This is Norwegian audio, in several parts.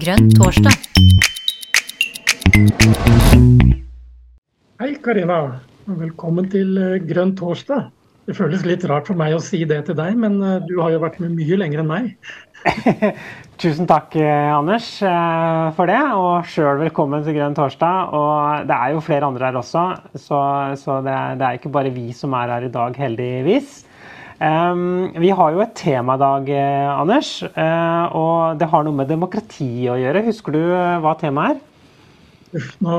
Grønn torsdag. Hei Karina, velkommen til eh, Grønn torsdag. Det føles litt rart for meg å si det til deg, men eh, du har jo vært med mye lenger enn meg. Tusen takk, eh, Anders, for det. Og sjøl velkommen til Grønn torsdag. Og det er jo flere andre her også, så, så det, er, det, er, ikke bare vi som er her i dag, heldigvis. Vi har jo et tema i dag, Anders. Uh, og det har noe med demokrati å gjøre. Husker du hva temaet er? Uff, nå,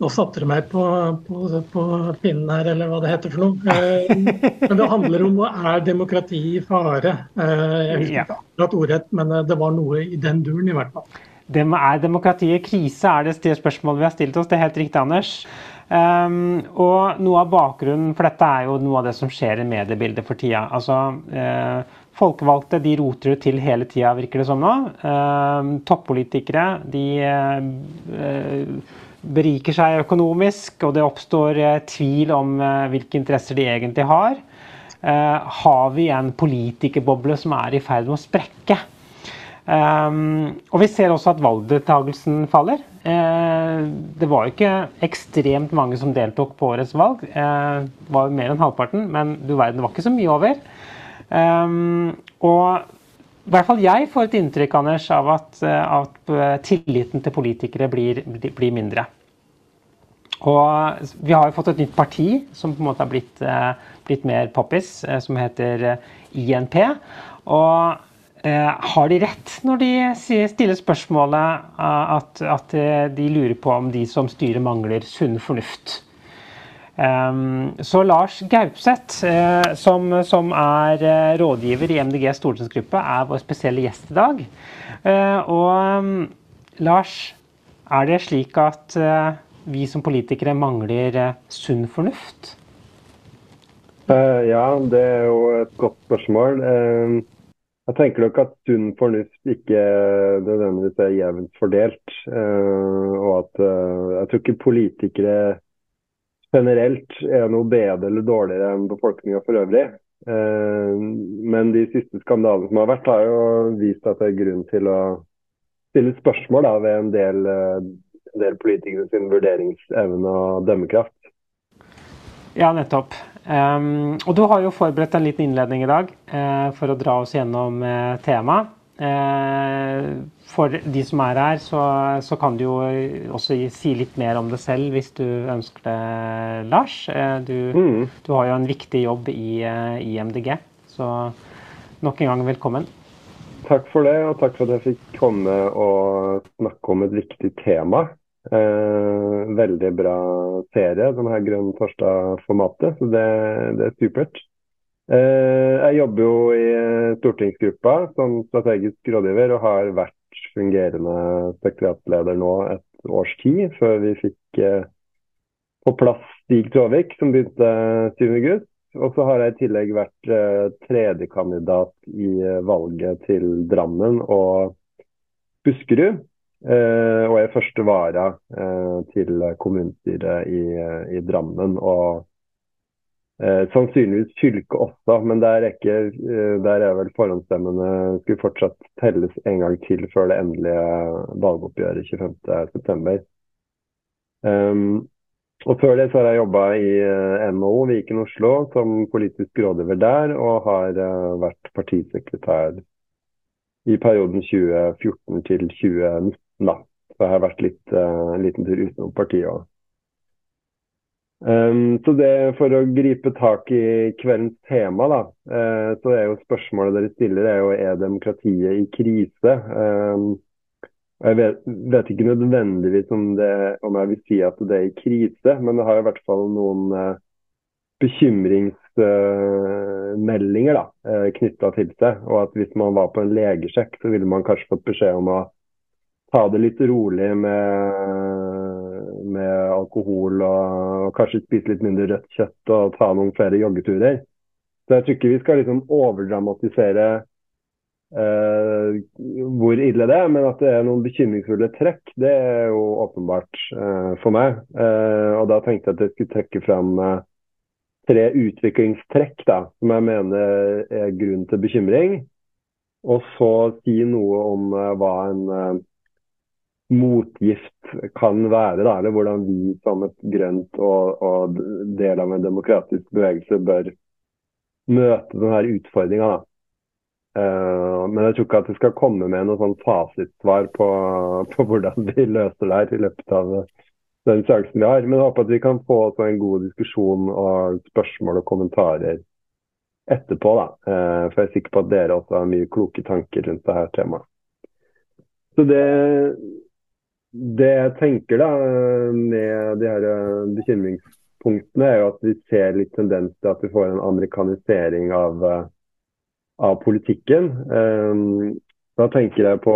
nå satte du meg på, på, på, pinnen her, eller hva det heter for noe. Eh, men det handler om er demokrati i fare. Eh, jeg husker ikke akkurat ordrett, men eh, det var noe i den duren i hvert fall. Det er demokratiet krise, er det, det spørsmålet vi har stilt oss. Det er helt riktig, Anders. Um, og noe av bakgrunnen for dette er jo noe av det som skjer i mediebildet for tida. Altså, uh, folkevalgte de roter det til hele tida, virker det som nå. Uh, toppolitikere de uh, beriker seg økonomisk, og det oppstår tvil om hvilke interesser de egentlig har. har vi en politikerboble som er i ferd med å sprekke? Um, og vi ser også at valgdeltakelsen faller. Uh, det var jo ikke ekstremt mange som deltok på årets valg. Uh, det var jo mer enn halvparten, men du verden, det var ikke så mye over. Um, og i hvert fall jeg får et inntrykk Anders, av at, at tilliten til politikere blir, blir, mindre. Og vi har jo fått et nytt parti som på en måte har blitt, blitt mer poppis, som heter INP. Og Eh, har de rett når de stiller spørsmålet eh, at, at, eh, de lurer på om de som styrer mangler sunn fornuft? Så Lars Gaupseth, som, som er rådgiver i MDGs stortingsgruppe, er vår spesielle gjest i dag. Og Lars, er det slik at vi som politikere mangler sunn fornuft? Ja, det er jo et godt spørsmål. Jeg tenker nok at sunn fornuft ikke nødvendigvis er jevnt fordelt. Uh, og at uh, jeg tror ikke politikere generelt er noe bedre eller dårligere enn befolkninga for øvrig. Uh, men de siste skandalene som har vært, har jo vist at det er grunn til å stille spørsmål da, ved en del, en del politikere sin vurderingsevne og dømmekraft. Ja, nettopp. Um, og du har jo forberedt en liten innledning i dag uh, for å dra oss gjennom uh, temaet. Uh, for de som er her, så, så, kan du jo også si litt mer om det selv hvis du ønsker det, Lars. Du, mm. du, har jo en viktig jobb i, i, MDG, så nok en gang velkommen. Takk for det, og takk for at jeg fikk komme og snakke om et viktig tema. Eh, veldig bra serie, den her Grønn torsdag-formatet. Så det, det, er supert. Eh, jeg jobber jo i stortingsgruppa som strategisk rådgiver og har vært fungerende sekretariatsleder nå et års tid, før vi fikk eh, på plass Stig Tråvik, som begynte 7.8. Og så har jeg i tillegg vært eh, tredjekandidat i valget til Drammen og Buskerud. Uh, og er første vara uh, til kommunestyret i, i Drammen. Og sannsynligvis fylket også, men der er, ikke, der er vel forhåndsstemmene skulle fortsatt telles en gang til før det endelige valgoppgjøret 25.9. Um, og Før det så har jeg jobba i NHO Viken Oslo som politisk rådgiver der, og har vært partisekretær i perioden 2014 til 2019 da. Så jeg har vært litt, uh, en liten tur utenom partiet òg. Um, så det For å gripe tak i kveldens tema, da, uh, så er jo spørsmålet dere stiller er jo er demokratiet i krise. Um, jeg vet, vet, ikke nødvendigvis om, det, om, jeg vil si at det er i krise, men det har i hvert fall noen uh, bekymringsmeldinger uh, uh, knytta til seg. Og at hvis man var på en legesjekk, så ville man kanskje fått beskjed om å ta det litt rolig med, med alkohol og, og, kanskje spise litt mindre rødt kjøtt og ta noen flere joggeturer. Så jeg tror ikke vi skal liksom overdramatisere eh, hvor ille det er, men at det er noen bekymringsfulle trekk, det er jo åpenbart eh, for meg. Eh, og da tenkte jeg at jeg skulle trekke fram eh, tre utviklingstrekk da, som jeg mener er grunn til bekymring. Og så si noe om uh, hva en uh, motgift kan være, da, eller hvordan vi som et grønt og, og del av en demokratisk bevegelse bør møte denne utfordringa. Uh, men jeg tror ikke at det skal komme med noe sånn fasitsvar på, på, hvordan vi løser det her i løpet av den sjansen vi har. Men jeg håper at vi kan få en god diskusjon og spørsmål og kommentarer etterpå. da. Uh, for jeg er sikker på at dere også har mye kloke tanker rundt dette temaet. Så det, det jeg tenker da med de her eh, bekymringspunktene, er jo at vi ser litt tendens til at vi får en amerikanisering av av politikken. Da tenker jeg på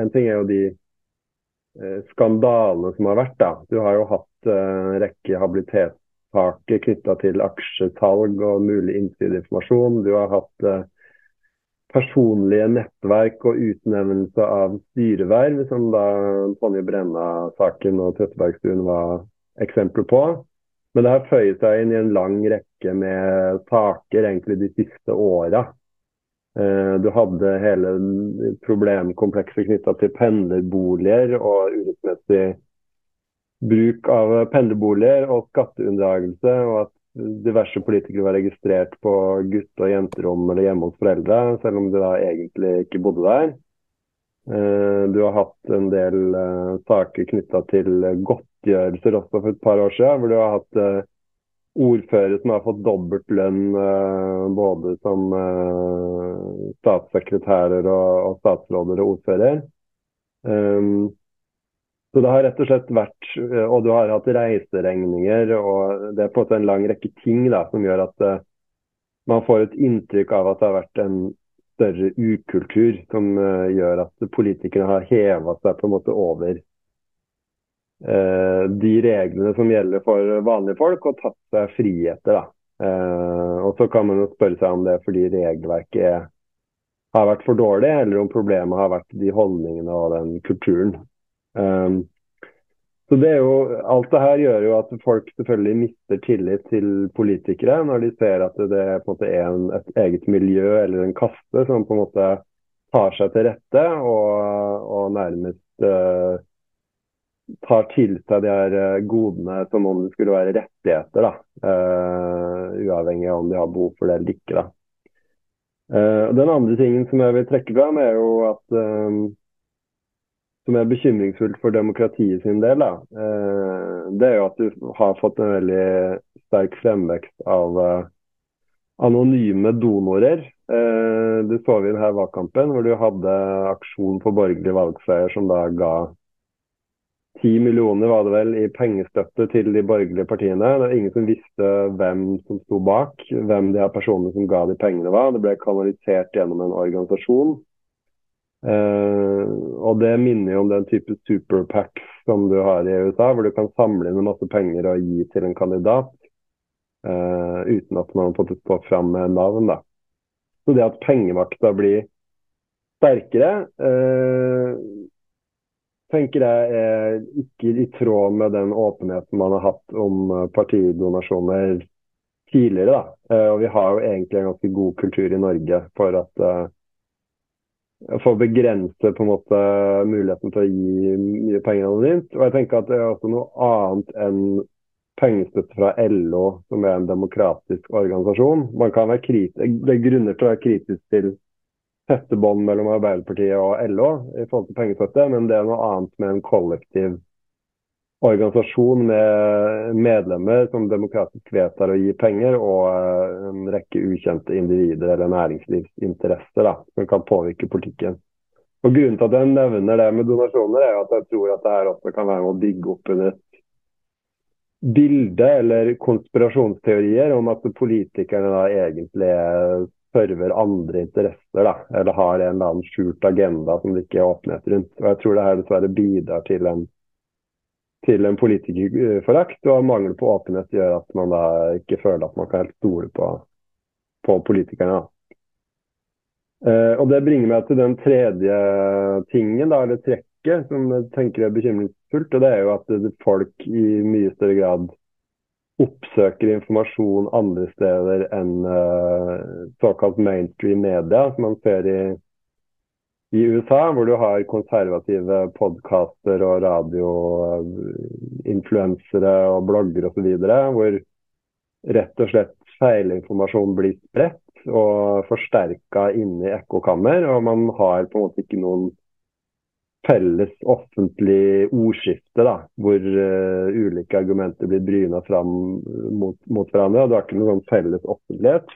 En ting er jo de eh, skandalene som har vært. da. Du har jo hatt eh, en rekke habilitetssaker knytta til aksjesalg og mulig innsideinformasjon. Du har hatt eh, personlige nettverk og utnevnelse av styreverv, som da Tonje Brenna-saken og Trettebergstuen var eksempler på. Men det har føyet seg inn i en lang rekke med saker egentlig de siste åra Eh, du hadde hele problemkomplekset knytta til pendlerboliger og urettmessig bruk av pendlerboliger og skatteunndragelse, og at diverse politikere var registrert på gutte- og jenterom eller hjemme hos foreldre, selv om de da egentlig ikke bodde der. Eh, du har hatt en del eh, saker knytta til godtgjørelser også for et par år siden, hvor du har hatt ordfører som har fått dobbelt lønn både som statssekretærer og, statsråder og ordfører. Så det har rett og slett vært uh, Og du har hatt reiseregninger, og det er på en lang rekke ting da, som gjør at man får et inntrykk av at det har vært en større ukultur som gjør at politikerne har heva seg på en måte over uh, de reglene som gjelder for vanlige folk, og tatt seg friheter. da. Eh, og Så kan man jo spørre seg om det er fordi regelverket er, har vært for dårlig, eller om problemet har vært de holdningene og den kulturen. Um, så det er jo, Alt det her gjør jo at folk selvfølgelig mister tillit til politikere når de ser at det er på en måte en, et eget miljø eller en kaste som på en måte tar seg til rette og, og nærmest uh, tar til seg de her eh, godene som om det skulle være rettigheter. da, uh, Uavhengig av om de har behov for det eller ikke. da. Uh, den andre tingen som jeg vil trekke fram, er jo at um, som er bekymringsfullt for demokratiet sin del, da, uh, det er jo at du har fått en veldig sterk fremvekst av anonyme donorer. Du så vi i denne valgkampen hvor du hadde aksjon på borgerlig valgseier som da ga 10 millioner var det vel i pengestøtte til de borgerlige partiene. Det var ingen som visste hvem som sto bak, hvem de her personene som ga de pengene var. Det ble kanalisert gjennom en organisasjon. Uh, og det minner jo om den type superpacks som du har i USA, hvor du kan samle inn masse penger og gi til en kandidat uh, uten at man har fått stå fram med navn. da. Så det at pengemakta blir sterkere uh, tenker jeg er ikke i tråd med den åpenheten man har hatt om partidonasjoner tidligere. Da. Og vi har jo egentlig en ganske god kultur i Norge for at for å begrense på en måte muligheten til å gi mye penger anonymt. Og jeg tenker at det er også noe annet enn pengestøtte fra LO, som er en demokratisk organisasjon. Man kan være kritisk, Det er grunner til å være kritisk til tette bånd mellom Arbeiderpartiet og LO i forhold til pengestøtte, men det er noe annet med en kollektiv organisasjon med medlemmer som demokratisk vedtar å gi penger, og eh, en rekke ukjente individer eller næringslivsinteresser da, som kan påvirke politikken. Og Grunnen til at jeg nevner det med donasjoner, er at jeg tror at det her også kan være med å bygge opp under et bilde eller konspirasjonsteorier om at politikerne da egentlig er server andre interesser, da, eller har en eller annen skjult agenda som det ikke er åpenhet rundt. Og Jeg tror det her dessverre bidrar til en, til en politikerforakt, og mangel på åpenhet gjør at man da ikke føler at man kan helt stole på, på politikerne. Uh, og Det bringer meg til den tredje tingen, da, eller trekket, som jeg tenker er bekymringsfullt. og Det er jo at folk i mye større grad oppsøker informasjon andre steder enn uh, såkalt mainstream media, som man ser i i USA, hvor du har konservative podkaster og radioinfluensere og blogger osv., hvor rett og slett feilinformasjon blir spredt og forsterka inni ekkokammer. Og man har på en måte ikke noen felles offentlig ordskifte da, hvor uh, ulike argumenter blir bryna fram mot, mot, hverandre. og Du har ikke noen felles offentlighet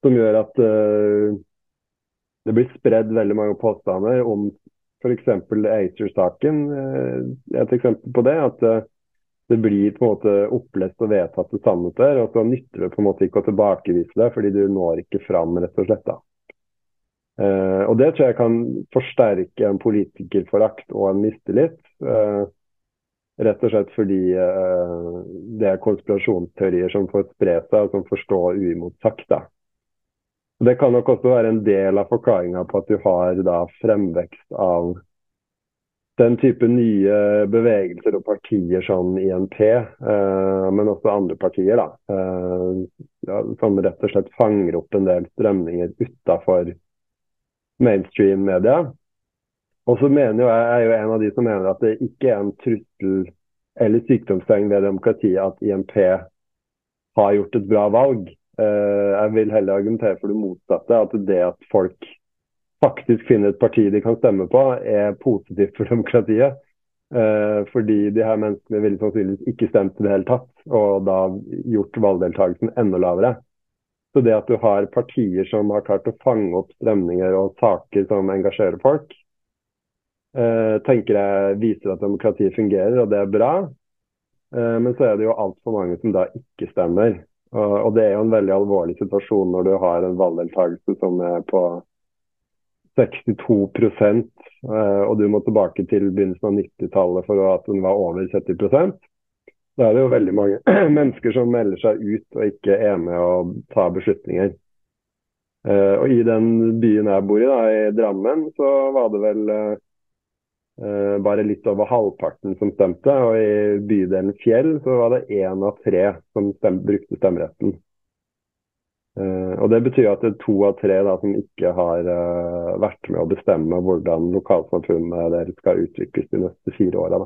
som gjør at uh, det blir spredd veldig mange påstander om f.eks. ACER-saken. Uh, et eksempel på det. at det blir på en måte opplest og vedtatte sannheter, og så nytter det på en måte ikke å tilbakevise det, fordi du når ikke fram, rett og slett. da. Uh, og Det tror jeg kan forsterke en politikerforakt og en mistillit. Uh, rett og slett fordi uh, det er konspirasjonsteorier som får spre seg, og som får stå uimotsagt. Det kan nok også være en del av forklaringa på at du har da fremvekst av den type nye bevegelser og partier som INP, eh, men også andre partier, da, eh, som rett og slett fanger opp en del strømninger utafor mainstream-media. Og så mener jeg, er jo en av de som mener at det ikke er en trussel eller sykdomstegn ved demokratiet at INP har gjort et bra valg. Eh, jeg vil heller argumentere for det motsatte. At det at folk faktisk finner et parti de kan stemme på, er positivt for demokratiet. Eh, fordi de her menneskene ville sannsynligvis ikke stemt i det hele tatt, og da gjort valgdeltakelsen enda lavere. Så det at du har partier som har klart å fange opp strømninger og saker som engasjerer folk, eh, tenker jeg viser at demokratiet fungerer, og det er bra. Men så er det jo altfor mange som da ikke stemmer. Og, og det er jo en veldig alvorlig situasjon når du har en valgdeltakelse som er på 62 eh, og du må tilbake til begynnelsen av 90-tallet for at den var over 70% Da er det jo veldig mange mennesker som melder seg ut og ikke er med å ta beslutninger. Eh, og I den byen jeg bor i, da, i Drammen, så var det vel uh, bare litt over halvparten som stemte. Og i bydelen Fjell så var det én av tre som stem brukte stemmeretten. Uh, og Det betyr at det er to av tre da, som ikke har uh, vært med å bestemme hvordan lokalsamfunnet deres skal utvikles de neste fire åra.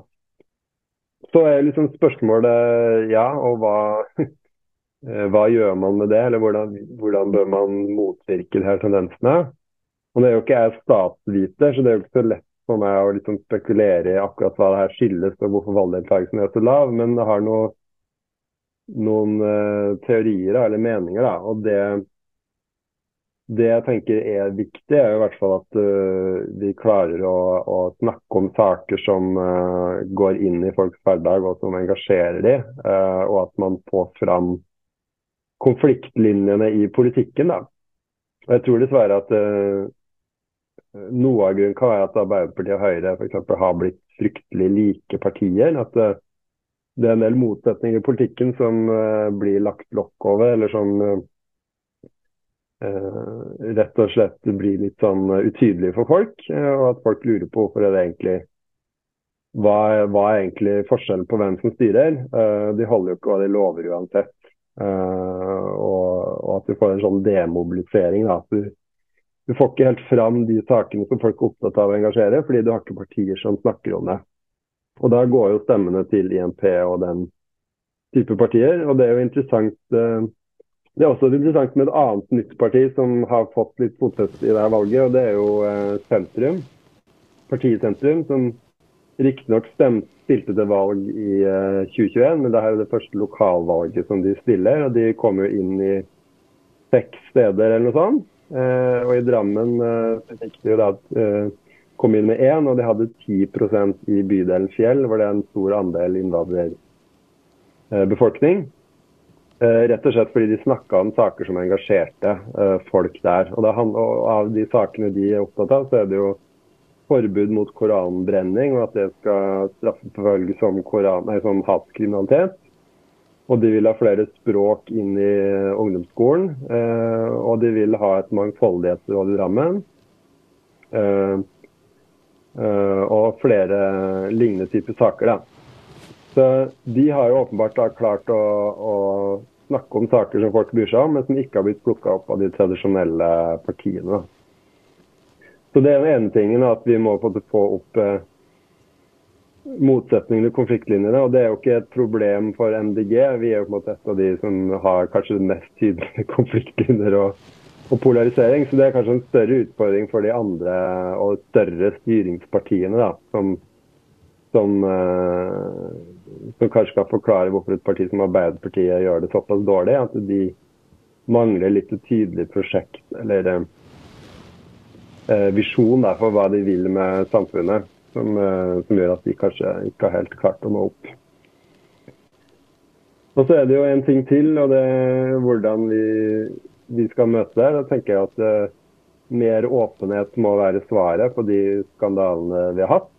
Så er liksom spørsmålet ja, og hva, hva gjør man med det? Eller hvordan, hvordan, bør man motvirke de her tendensene? Og Det er jo ikke jeg statsviter, så det er jo ikke så lett for meg å liksom spekulere i akkurat hva det her skyldes og hvorfor valgdeltakelsen er så lav. Men det har noe noen uh, teorier eller meninger. Da. Og det, det, jeg tenker er viktig, er i hvert fall at uh, vi klarer å, å, snakke om saker som uh, går inn i folks hverdag og som engasjerer dem, og at man får fram konfliktlinjene i politikken. Da. Og jeg tror dessverre at noe av grunnen kan være at Arbeiderpartiet og Høyre for har blitt fryktelig like partier. At det er en del motsetninger i politikken som uh, blir lagt lokk over, eller som uh, rett og slett blir litt sånn utydelige for folk. og at folk lurer på hvorfor er det egentlig hva, hva er egentlig forskjellen på hvem som styrer. de holder jo ikke hva de lover uansett. Og, og, at du får en sånn demobilisering. Da. Du, du får ikke helt fram de sakene som folk er opptatt av å engasjere, fordi du har ikke partier som snakker om det. Og da går jo stemmene til INP og den type partier. Og det er jo interessant eh, Det er også interessant med et annet nytt parti som har fått litt fotfeste i det valget, og det er jo eh, Sentrum. Partiet Sentrum, som riktignok stilte til valg i 2021, eh, men det her er det første lokalvalget som de stiller. Og de kommer jo inn i seks steder eller noe sånt. Og i Drammen fikk de jo da kom inn med én, og de hadde 10% i bydelen Fjell, hvor det er en stor andel innvandrerbefolkning. Eh, rett og slett fordi de snakka om saker som engasjerte eh, folk der. Og, Av de sakene de er opptatt av, så er det jo forbud mot koranbrenning, og at det skal straffeforfølges som, koran, som hatkriminalitet. Og de vil ha flere språk inn i ungdomsskolen. Eh, og de vil ha et mangfoldighetsråd i Drammen. Eh, og flere lignende typer saker. Da. Så De har jo åpenbart da klart å, å, snakke om saker som folk bryr seg om, men som ikke har blitt plukka opp av de tradisjonelle partiene. Så det er den ene tingen at vi må få opp eh, motsetningene, konfliktlinjene. Og det er jo ikke et problem for MDG. Vi er jo på en måte et av de som har kanskje mest tydelige konfliktlinjer og, og, polarisering. Så det er kanskje en større utfordring for de andre og større styringspartiene, da, som, som, uh, som kanskje skal forklare hvorfor et parti som Arbeiderpartiet gjør det såpass dårlig. At de mangler litt tydelig prosjekt eller uh, visjon der, for hva de vil med samfunnet som, eh, som, gjør at vi kanskje ikke har helt klart å nå opp. Og Så er det jo en ting til, og det er hvordan vi, vi skal møte det. Da tenker jeg at uh, mer åpenhet må være svaret på de skandalene vi har hatt.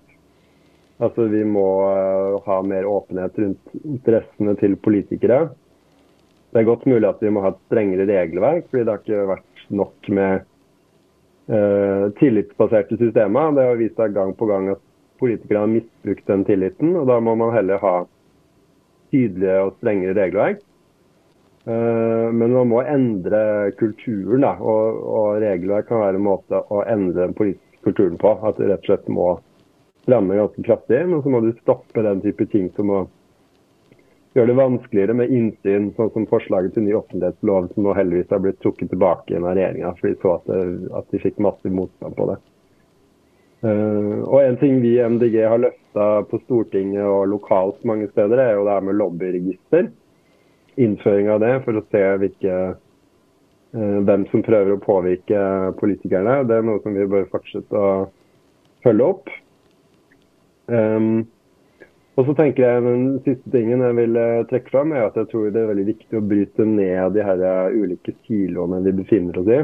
Altså Vi må uh, ha mer åpenhet rundt interessene til politikere. Det er godt mulig at vi må ha et strengere regelverk, fordi det har ikke vært nok med uh, tillitsbaserte systemer. Det har vist seg gang på gang at politikere har misbrukt den tilliten. og Da må man heller ha tydelige og strengere regelverk. Uh, men man må endre kulturen, da, og, og, regelverk kan være en måte å endre den politiske kulturen på. At du rett og slett må stramme ganske kraftig, men så må du stoppe den type ting som å gjøre det vanskeligere med innsyn, sånn som forslaget til ny offentlighetslov, som nå heldigvis har blitt trukket tilbake av regjeringa fordi de så at, at de fikk massiv motstand på det. Uh, og En ting vi i MDG har løfta på Stortinget og lokalt mange steder, er jo det her med lobbyregister. Innføring av det for å se hvilke, uh, hvem som prøver å påvirke politikerne. Det er noe som vi bør fortsette å følge opp. Um, og så tenker jeg Den siste tingen jeg vil trekke fram, er at jeg tror det er veldig viktig å bryte ned de her ulike siloene vi befinner oss i.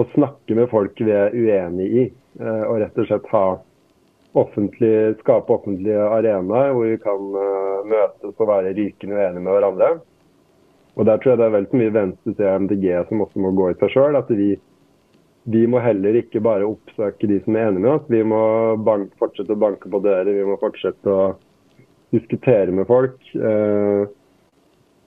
Og snakke med folk vi er uenig i. Eh, og rett og slett ha offentlig, skape offentlige arenaer hvor vi kan uh, møtes og være rykende uenige med hverandre. Og Der tror jeg det er vel så mye venstre til MDG som også må gå i seg sjøl. At vi, vi, må heller ikke bare oppsøke de som er enige med oss. Vi må bank, fortsette å banke på dører. Vi må fortsette å diskutere med folk. Uh,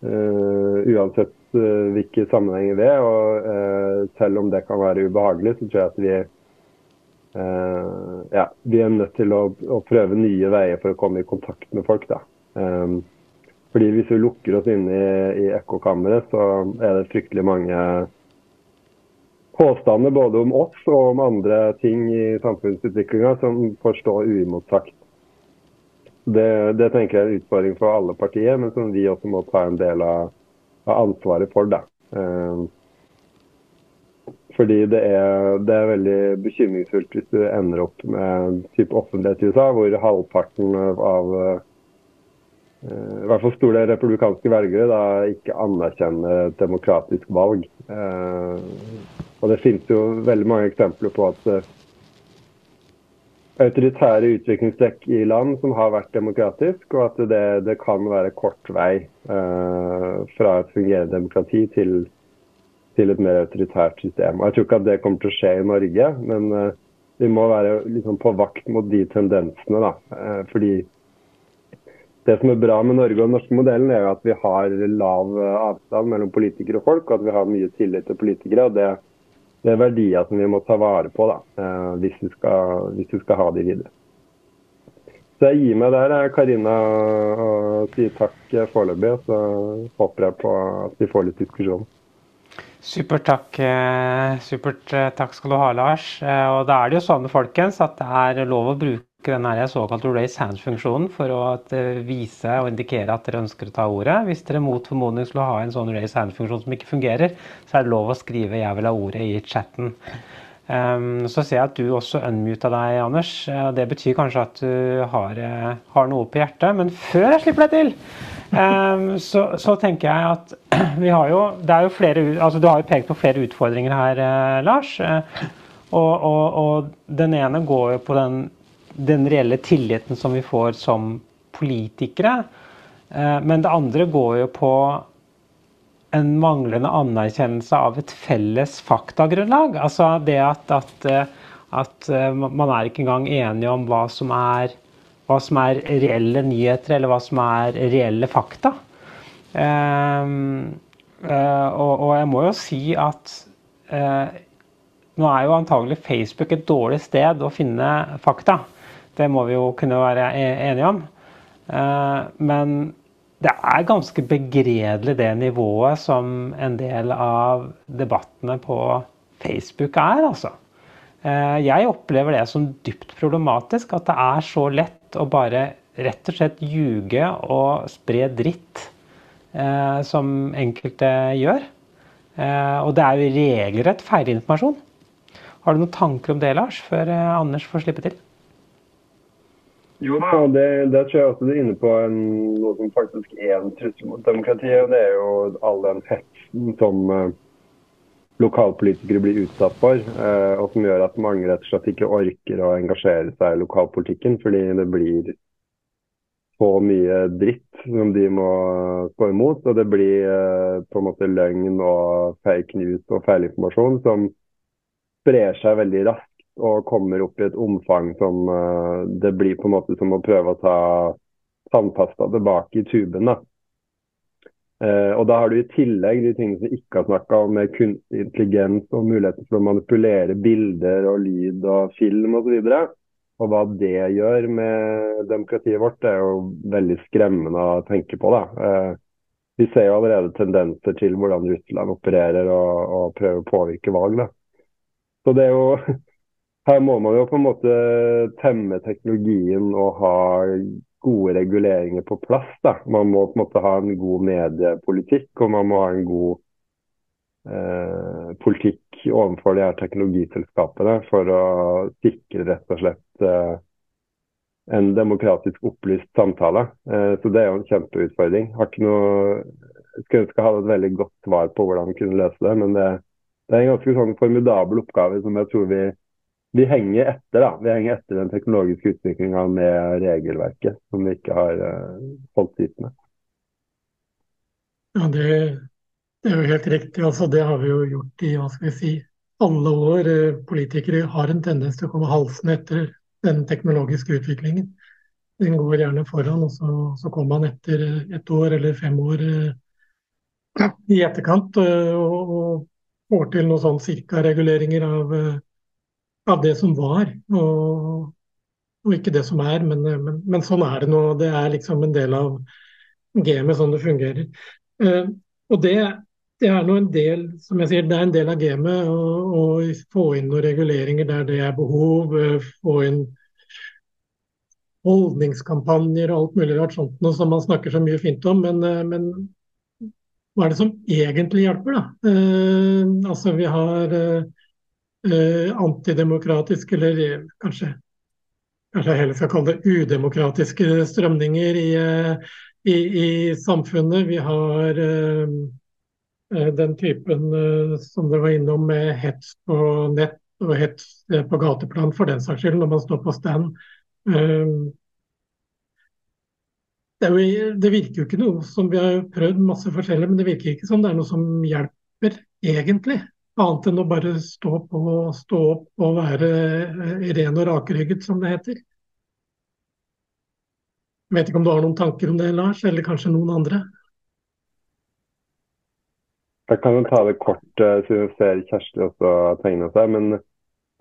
uh, uansett hvilke sammenhenger vi er. Og selv om det kan være ubehagelig, så tror jeg at vi Uh, ja, vi er nødt til å, å, prøve nye veier for å komme i kontakt med folk. da. Fordi Hvis vi lukker oss inne i, i ekkokammeret, så er det fryktelig mange påstander både om oss og om andre ting i samfunnsutviklinga som får stå uimotsagt. Det, det tenker jeg er en utfordring for alle partier, men som vi også må ta en del av, av ansvaret for. da. Um, fordi det er, det er, veldig bekymringsfullt hvis du ender opp med type offentlighet i USA, hvor halvparten av uh, i hvert fall store republikanske velgere da ikke anerkjenner demokratisk valg. Uh, og Det finnes jo veldig mange eksempler på at uh, autoritære utviklingstrekk i land som har vært demokratisk, og at det, det kan være kort vei fra et fungerende demokrati til til et mer autoritært system. Og Jeg tror ikke at det kommer til å skje i Norge, men uh, vi må være liksom, på vakt mot de tendensene. da, uh, fordi det som er bra med Norge og den norske modellen, er jo at vi har lav uh, avstand mellom politikere og folk, og at vi har mye tillit til politikere. og det, det er verdier som vi må ta vare på da, hvis vi, skal, hvis, vi skal, ha de videre. Så jeg gir meg der, Karina, og sier takk foreløpig. Så håper jeg på at vi får litt diskusjon. Supert takk, eh, supert eh, takk skal du ha, Lars. Eh, og da er det jo sånn folkens, at det er lov å bruke den såkalt raise hands-funksjonen for å vise og indikere at dere ønsker å ta ordet. Hvis dere mot formodning skulle ha en sånn raise hands-funksjon som ikke fungerer, så er det lov å skrive 'jeg vil ha ordet' i chatten. Um, så ser jeg at du også unmuta deg, Anders. Det betyr kanskje at du har, har noe på hjertet. Men før jeg slipper deg til, Um, så, så, tenker jeg at vi har jo, det er jo flere, altså Du har jo pekt på flere utfordringer her, eh, Lars. Eh, og, og, og, den ene går jo på den, den, reelle tilliten som vi får som politikere. Eh, men det andre går jo på en manglende anerkjennelse av et felles faktagrunnlag. Altså det at, at, at man er ikke engang enige om hva som er hva som er reelle nyheter, eller hva som er reelle fakta. Og, og, jeg må jo si at nå er jo antagelig Facebook et dårlig sted å finne fakta. Det må vi jo kunne være e-, enige om. Eh, men det er ganske begredelig det nivået som en del av debattene på Facebook er, altså. Eh, jeg opplever det som dypt problematisk. At det er så lett å bare rett og slett ljuge og spre dritt, eh, som enkelte gjør. Og det er jo regelrett feilinformasjon. Har du noen tanker om det, Lars, før Anders får slippe til? Jo da, det, det tror jeg også du er inne på en, noe som faktisk er en trussel mot demokratiet. og Det er jo all den hetsen som eh, lokalpolitikere blir utsatt for. eh, og som gjør at mange rett og slett ikke orker å engasjere seg i lokalpolitikken. Fordi det blir så mye dritt som de må stå imot. Og det blir eh, på en måte løgn og fake news og feilinformasjon som sprer seg veldig raskt og kommer opp i et omfang som uh, Det blir på en måte som å prøve å ta sandpasta tilbake i tuben. da. Uh, og da har du i tillegg de tingene som vi ikke har snakka om, med kunstig intelligens og muligheten for å manipulere bilder og lyd og film osv. Og, så og hva det gjør med demokratiet vårt, det er jo veldig skremmende å tenke på. da. Uh, vi ser jo allerede tendenser til hvordan Russland opererer og, og prøver å påvirke valg. da. Så det er jo her må man jo på en måte temme teknologien og ha gode reguleringer på plass. Da. Man må på en måte ha en god mediepolitikk, og man må ha en god eh, politikk overfor de her teknologiselskapene for å sikre rett og slett eh, en demokratisk opplyst samtale. Eh, så det er jo en kjempeutfordring. Har ikke noe, jeg skulle ønske jeg hadde et veldig godt svar på hvordan vi kunne løse det, men det, det er en ganske sånn formidabel oppgave som jeg tror vi vi henger etter da, vi henger etter den teknologiske utviklinga med regelverket som vi ikke har uh, holdt tritt med. Ja, det, det, er jo helt riktig. altså Det har vi jo gjort i hva skal vi si, alle år. Eh, politikere har en tendens til å komme halsen etter den teknologiske utviklingen. Den går gjerne foran, og så, så kommer man etter et år eller fem år uh, i etterkant og, og får til noen sånn cirka-reguleringer av av det som var, og, og ikke det som er. Men, men, men, sånn er det nå. Det er liksom en del av gamet, sånn det fungerer. Eh, og det, det er nå en del som jeg sier, det er en del av gamet å få inn noen reguleringer der det er behov. Eh, få inn holdningskampanjer og alt mulig rart sånt noe som man snakker så mye fint om. Men, eh, men hva er det som egentlig hjelper, da? Eh, altså vi har eh, antidemokratiske, eller eh, kanskje, kanskje jeg heller skal kalle det udemokratiske strømninger i, eh, i, i samfunnet. Vi har eh, eh, den typen eh, som dere var innom med hets på nett og hets på gateplan for den saks skyld, når man står på stand. Det, jo, det, virker jo ikke noe som Vi har prøvd masse forskjellig, men det virker ikke som det er noe som hjelper egentlig. Annet enn å bare stå, på, stå opp og være eh, ren og rakrygget, som det heter. Vet ikke om du har noen tanker om det, Lars, eller kanskje noen andre? Jeg kan jo ta det kort, eh, siden jeg ser Kjersti også tegne seg. Men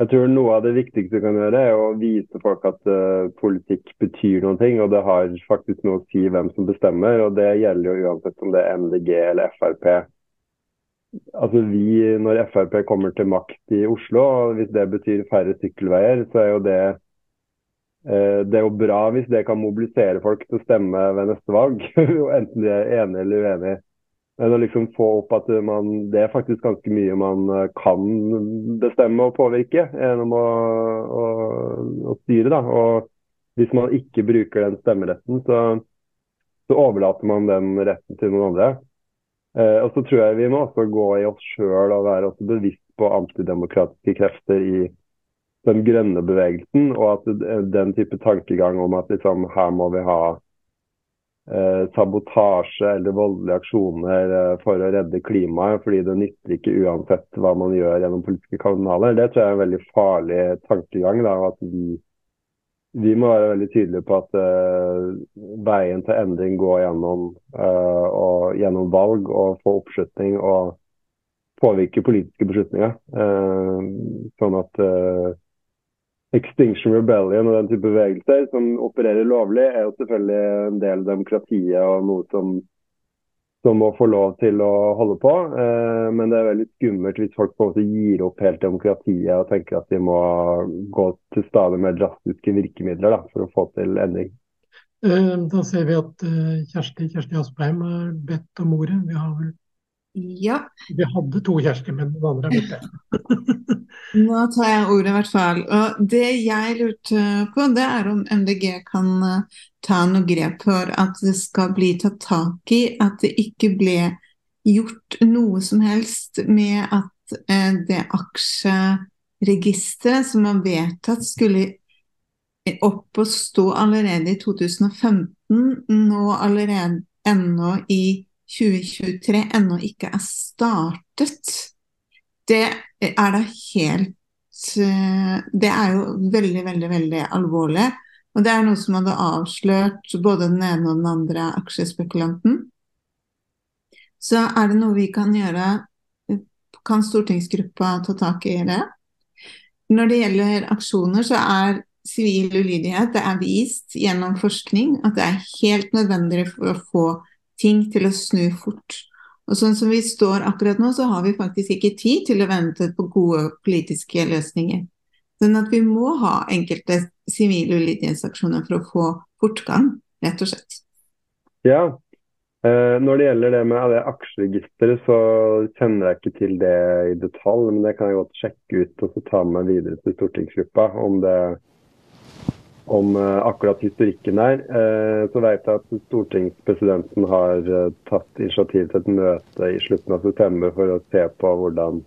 jeg tror noe av det viktigste du kan gjøre, er å vise folk at uh, politikk betyr ting. Og det har faktisk noe å si hvem som bestemmer. Og det gjelder jo uansett om det er MDG eller Frp altså vi, Når Frp kommer til makt i Oslo, og hvis det betyr færre sykkelveier, så er jo det eh, det er jo bra hvis det kan mobilisere folk til å stemme ved neste valg, enten de er enige eller uenige. Men å liksom få opp at man, det er faktisk ganske mye man eh, kan bestemme og påvirke gjennom å, å, å styre. da, og Hvis man ikke bruker den stemmeretten, så, så overlater man den retten til noen andre. Eh, og så tror jeg vi må også gå i oss sjøl og være også bevisst på antidemokratiske krefter i den grønne bevegelsen, og at den type tankegang om at liksom, her må vi ha eh, sabotasje eller voldelige aksjoner eh, for å redde klimaet, fordi det nytter ikke uansett hva man gjør gjennom politiske kanaler, det tror jeg er en veldig farlig tankegang. Da, at vi vi må være veldig tydelige på at uh, veien til endring går gjennom, uh, og, gjennom valg og få oppslutning og påvirke politiske beslutninger. sånn at Extinction Rebellion og den type bevegelser som opererer lovlig, er jo selvfølgelig en del av demokratiet og noe som, som må få lov til å holde på. Eh, men det er veldig skummelt hvis folk på en måte gir opp helt demokratiet og tenker at de må gå til stadig mer drastiske virkemidler da, for å få til endring. Eh, da ser vi at eh, Kjersti, Kjersti Aspeim har bedt om ordet. Vi har vel ja. Vi hadde to Kjersti, men den andre er borte. Nå tar jeg ordet, i hvert fall. Og det jeg lurte på, det er om MDG kan eh, ta noe grep for at det skal bli tatt tak i at det ikke ble gjort noe som helst med at eh, det aksjeregisteret som var vedtatt, skulle opp og stå allerede i 2015, nå allerede ennå i 2023 ennå ikke er startet, det er da helt eh, Det er jo veldig, veldig, veldig alvorlig. Og det er noe som hadde avslørt både den ene og den andre aksjespekulanten. Så er det noe vi kan gjøre Kan stortingsgruppa ta tak i det? Når det gjelder aksjoner, så er sivil ulydighet det er vist gjennom forskning at det er helt nødvendig for å få ting til å snu fort. Og sånn som vi står akkurat nå, så har vi faktisk ikke tid til å vente på gode politiske løsninger. Sånn at vi må ha enkelte sivile ulydighetsaksjoner for å få fortgang, rett og slett. Ja, eh, når det gjelder det med det aksjeregisteret, så kjenner jeg ikke til det i detalj. Men det kan jeg godt sjekke ut og så ta med videre til stortingsgruppa om det om uh, akkurat historikken der. Uh, så vet jeg at stortingspresidenten har uh, tatt initiativ til et møte i slutten av september for å se på hvordan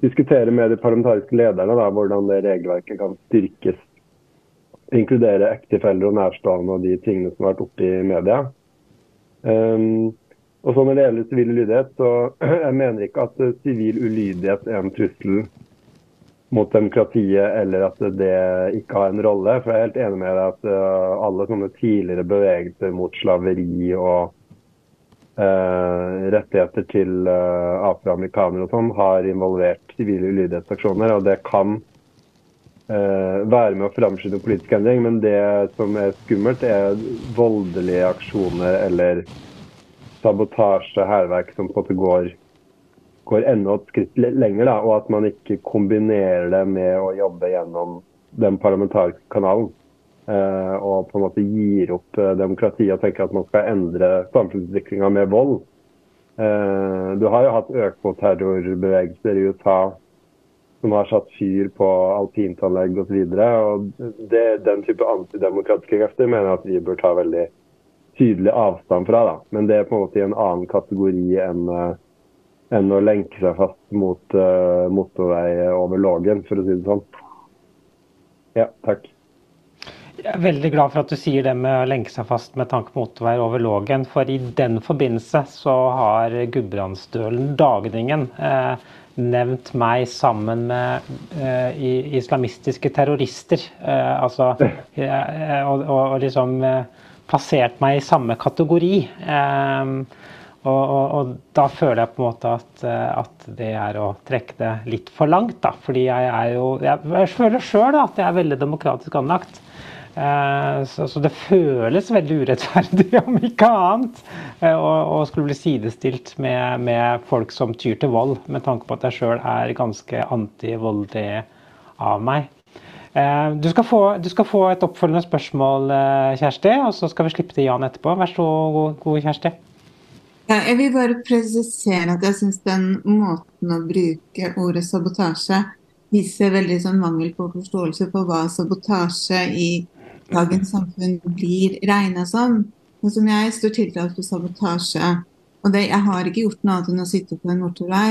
diskutere med de parlamentariske lederne da, hvordan det regelverket kan styrkes. Inkludere ektefeller og nærstående og de tingene som har vært oppe i media. Um, og så Når det gjelder sivil ulydighet, så jeg mener ikke at sivil ulydighet er en trussel mot demokratiet, eller at det ikke har en rolle. For jeg er helt enig med deg at uh, alle sånne tidligere bevegelser mot slaveri og uh, rettigheter til uh, afroamerikanere og sånn har involvert sivile ulydighetsaksjoner. Og det kan være med å framskynde politisk endring, men det som er skummelt, er voldelige aksjoner eller sabotasje, hærverk, som på en måte går går enda et skritt lenger, da, og at man ikke kombinerer det med å jobbe gjennom den parlamentariske kanalen. Eh, og på en måte gir opp eh, demokratiet og tenker at man skal endre samfunnsutviklinga med vold. Eh, du har jo hatt økoterrorbevegelser i USA som har satt fyr på alpintanlegg osv. Den type antidemokratiske krefter mener jeg at vi bør ta veldig tydelig avstand fra. Da. Men det er på en måte i en annen kategori enn uh, enn å lenke seg fast mot uh, motorvei over Lågen, for å si det sånn. Ja, takk. Jeg er veldig glad for at du sier det med å lenke seg fast med tanke på motorvei over Lågen. For i den forbindelse så har Gudbrandsdølen Dagningen eh, nevnt meg sammen med eh, islamistiske terrorister. Eh, altså eh, og, og, og, liksom eh, plassert meg i samme kategori. Eh, og, og, og, da føler jeg på en måte at, eh, at, det er å trekke det litt for langt. da, fordi jeg er jo Jeg, føler sjøl at jeg er veldig demokratisk anlagt. Eh, så, så, det føles veldig urettferdig, om ikke annet, eh, å, skulle bli sidestilt med, med, folk som tyr til vold, med tanke på at jeg sjøl er ganske antivoldelig av meg. Du skal, få, du skal, få, et oppfølgende spørsmål, Kjersti, og så skal vi slippe til Jan etterpå. Vær så god, god Kjersti. Ja, jeg vil bare presisere at jeg syns den måten å bruke ordet sabotasje viser veldig sånn mangel på forståelse for hva sabotasje i dagens samfunn blir regna som. Men som jeg står tiltalt for sabotasje. Og det, jeg har ikke gjort noe annet enn å sitte på en motorvei.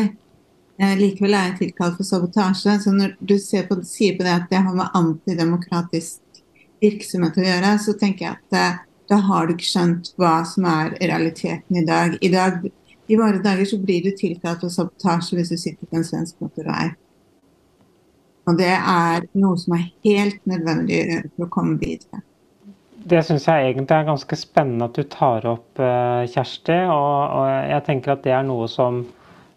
Eh, likevel er jeg tilkalt for sabotasje. Så når du på, sier på det at det har med antidemokratisk virksomhet å gjøre, så tenker jeg at eh, da har du ikke skjønt hva som er realiteten i dag. I dag, i våre dager så blir du tiltalt for sabotasje hvis du sitter på en svensk motorvei. Og det er noe som er helt nødvendig for å komme videre. Det syns jeg egentlig er ganske spennende at du tar opp, eh, Kjersti. Og, og jeg tenker at det er noe som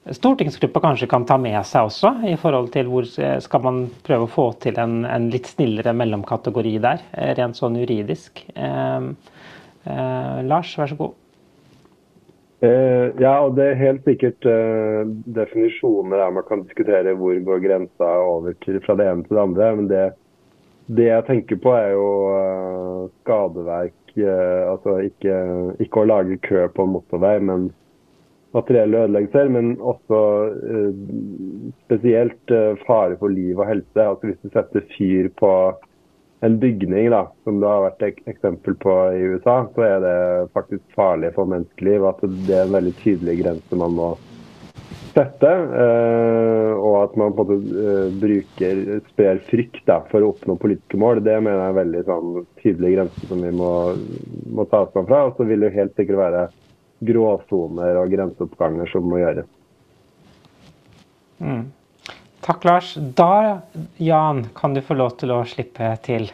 stortingsgruppa kanskje kan ta med seg også, i forhold til hvor skal man prøve å få til en, en litt snillere mellomkategori der, rent sånn juridisk. Eh, eh, Lars, vær så god. Eh, ja, og det er helt sikkert eh, definisjoner der man kan diskutere hvor går grensa over til fra det ene til det andre. Men det, det jeg tenker på, er jo skadeverk. Altså ikke, ikke, å lage kø på en motorvei, men materielle ødeleggelser, men også uh, spesielt uh, fare for liv og helse. Altså Hvis du setter fyr på en bygning, da, som det har vært ek eksempel på i USA, så er det faktisk farlig for menneskeliv. At det er en veldig tydelig grense man må sette. Eh, og at man på en måte bruker, sprer frykt da, for å oppnå politiske mål, det mener jeg er en veldig sånn, tydelig grense som vi må, må ta avstand fra. Og så vil det helt sikkert være gråsoner og grenseoppganger som må gjøres. Mm. Takk, Lars. Da, Jan, kan du få lov til å slippe til.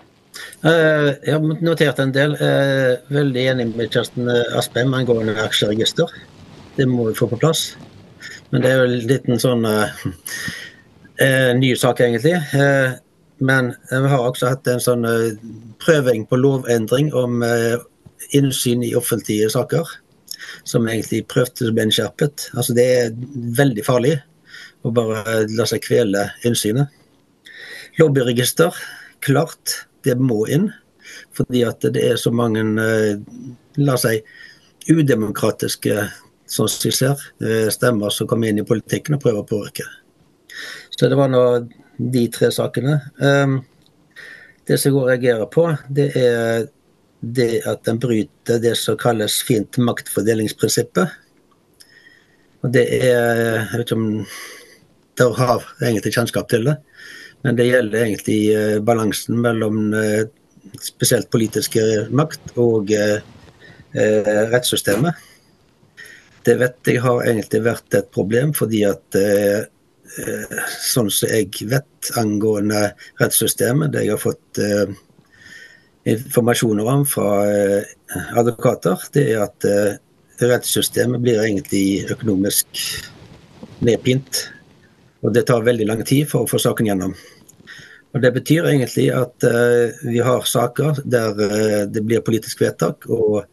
Uh, jeg har notert en del. Uh, veldig enig med Kjersten Aspem angående aksjeregister. Det må vi få på plass. Men det er jo en liten sånn uh, ny sak, egentlig. men vi har også hatt en sånn prøving på lovendring om innsyn i offentlige saker som egentlig prøvde å bli skjerpet. Altså, det er veldig farlig å bare la seg kvele innsynet. Lobbyregister, klart, det må inn. Fordi at det er så mange, eh, la si, udemokratiske sånn som vi ser, eh, stemmer som kommer inn i politikken og prøver å påvirke. Så det var nå de tre sakene. Ehm, det som jeg reagerer på, det er det at den bryter det som kalles fint maktfordelingsprinsippet. Og det er Jeg vet ikke om dere har egentlig kjennskap til det, men det gjelder egentlig eh, balansen mellom eh, spesielt politisk makt og eh, rettssystemet. Det vet jeg har egentlig vært et problem, fordi at sånn som jeg vet angående rettssystemet, det jeg har fått informasjoner om fra eh, advokater, det er at eh, rettssystemet blir egentlig økonomisk nedpint. Og det tar veldig lang tid for å få saken gjennom. Og Det betyr egentlig at uh, vi har saker der uh, det blir politisk vedtak, og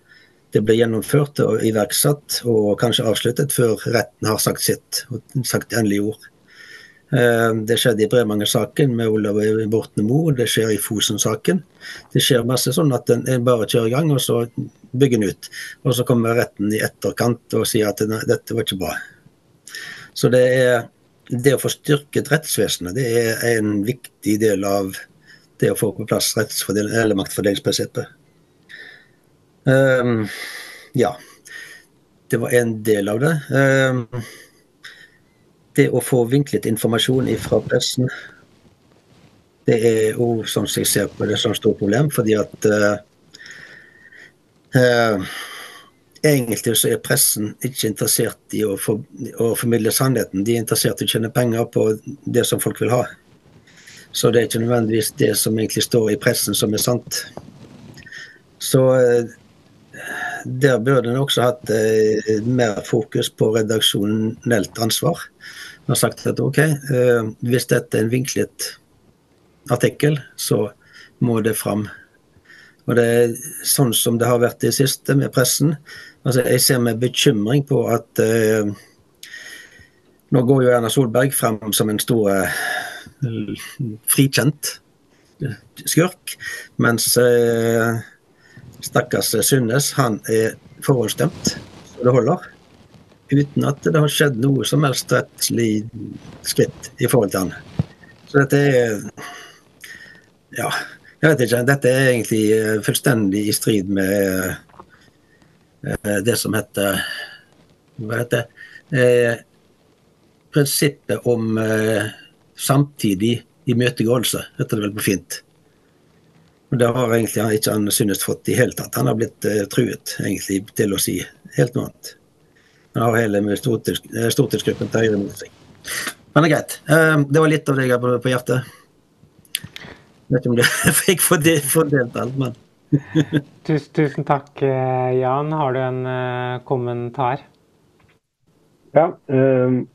det blir gjennomført og iverksatt og kanskje avsluttet før retten har sagt sitt og sagt endelig ord. Uh, det skjedde i Bremanger-saken med Olav Borten Moe, det skjer i Fosen-saken. Det skjer masse sånn at en bare kjører i gang, og så bygger en ut. Og så kommer retten i etterkant og sier at dette var ikke bra. Så det, er, det å få styrket rettsvesenet, det er en viktig del av det å få på plass eller maktfordelingsprinsippet. Um, ja. Det var en del av det. Um, det å få vinklet informasjon fra pressen, det er jo sånn som jeg ser på det et stort problem. Fordi at uh, uh, egentlig så er pressen ikke interessert i å, for, å, formidle sannheten. De er interessert i å tjene penger på det som folk vil ha. Så det er ikke nødvendigvis det som egentlig står i pressen som er sant. Så uh, der burde en også hatt mer fokus på redaksjonelt ansvar har sagt at ok, eh, hvis dette er en vinklet artikkel, så må det fram. Og det er sånn som det har vært det siste med pressen. Altså, jeg ser med bekymring på at eh, nå går jo Erna Solberg frem som en stor eh, frikjent skurk, mens eh, stakkars Synnes han er forhåndsstemt så det holder uten at det har skjedd noe som helst rettslig skritt i forhold til han. Så dette er Ja, jeg vet ikke. Dette er egentlig eh, fullstendig i strid med eh, det som heter Hva heter det? Eh, prinsippet om samtidig imøtegåelse, heter det vel på fint. Det har egentlig ikke han synes fått i hele tatt. Han har blitt truet egentlig til å si helt noe annet. Han har hele eh, stortingsgruppen til høyre mot seg. Men det er greit. Eh, det var litt av det jeg har på hjertet. Jeg vet ikke om det fikk fordelt alt, men tusen, tusen, takk, eh, Jan. Har du en uh, kommentar? Ja. Um,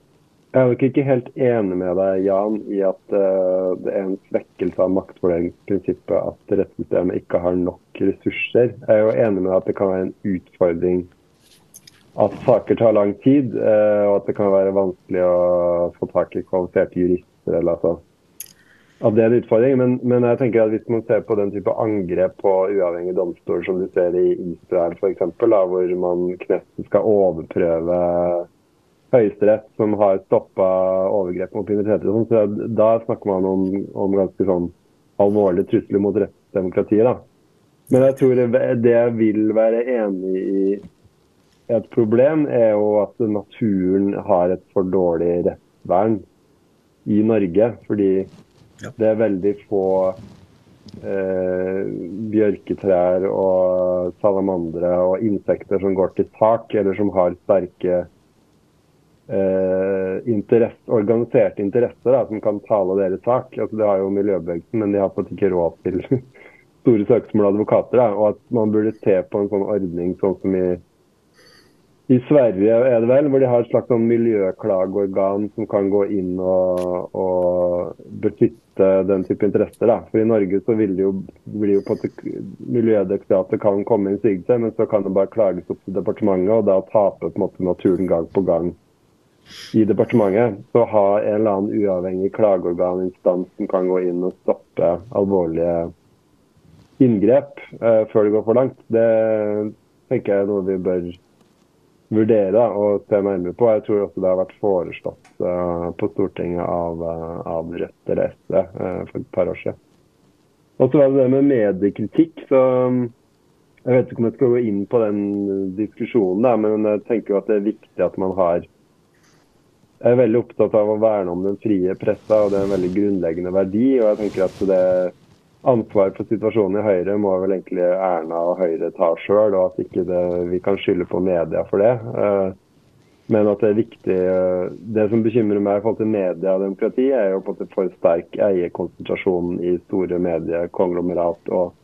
Jeg er nok ikke helt enig med deg, Jan, i at uh, det er en svekkelse av maktfordelingsprinsippet at rettssystemet ikke har nok ressurser. Jeg er jo enig med deg at det kan være en utfordring at saker tar lang tid, og at det kan være vanskelig å få tak i kvalifiserte jurister. eller altså at det er en utfordring, men, men, jeg tenker at hvis man ser på den type angrep på uavhengig domstol som du ser i Israel f.eks., hvor man knesten skal overprøve Høyesterett som har stoppa overgrep mot minoriteter. Sånn, så da snakker man om, om ganske sånn alvorlige trusler mot rettsdemokratiet. da. Men jeg tror det jeg vil være enig i et problem, er jo at naturen har et for dårlig rettsvern i Norge. Fordi det er veldig få eh, bjørketrær og salamandere og insekter som går til tak, eller som har sterke eh, interesse, organiserte interesser da, som kan tale deres sak. Altså, det har jo miljøbevegelsen, men de har fått ikke råd til store søksmål advokater. Da, og at man burde se på en sånn ordning sånn som i, i Sverige er det vel, hvor de har et slags sånn miljøklageorgan som kan gå inn og, og beskytte den type interesser. Da. For I Norge så vil det jo, blir jo på at Miljødirektoratet kan komme med innsigelse, men så kan det bare klages opp til departementet, og da taper på en måte naturen gang på gang i departementet, så ha en eller annen uavhengig klageorganinstans som kan gå inn og stoppe alvorlige inngrep eh, før det går for langt, det tenker jeg er noe vi bør vurdere og se nærmere på. Jeg tror også det har vært foreslått uh, på Stortinget av, uh, av Rødt eller SV uh, for et par år siden. Og så var det det med mediekritikk. så um, Jeg vet ikke om jeg skal gå inn på den diskusjonen, da, men jeg tenker jo at det er viktig at man har jeg er veldig opptatt av å verne om den frie pressa, og det er en veldig grunnleggende verdi. og jeg tenker at det Ansvaret for situasjonen i Høyre må vel egentlig Erna og Høyre ta sjøl, og at ikke det, vi kan skylde på media for det. Eh, men at det er viktig eh, Det som bekymrer meg i forhold til media og demokrati, er jo på en for sterk eierkonsentrasjon i store medier, konglomerat, og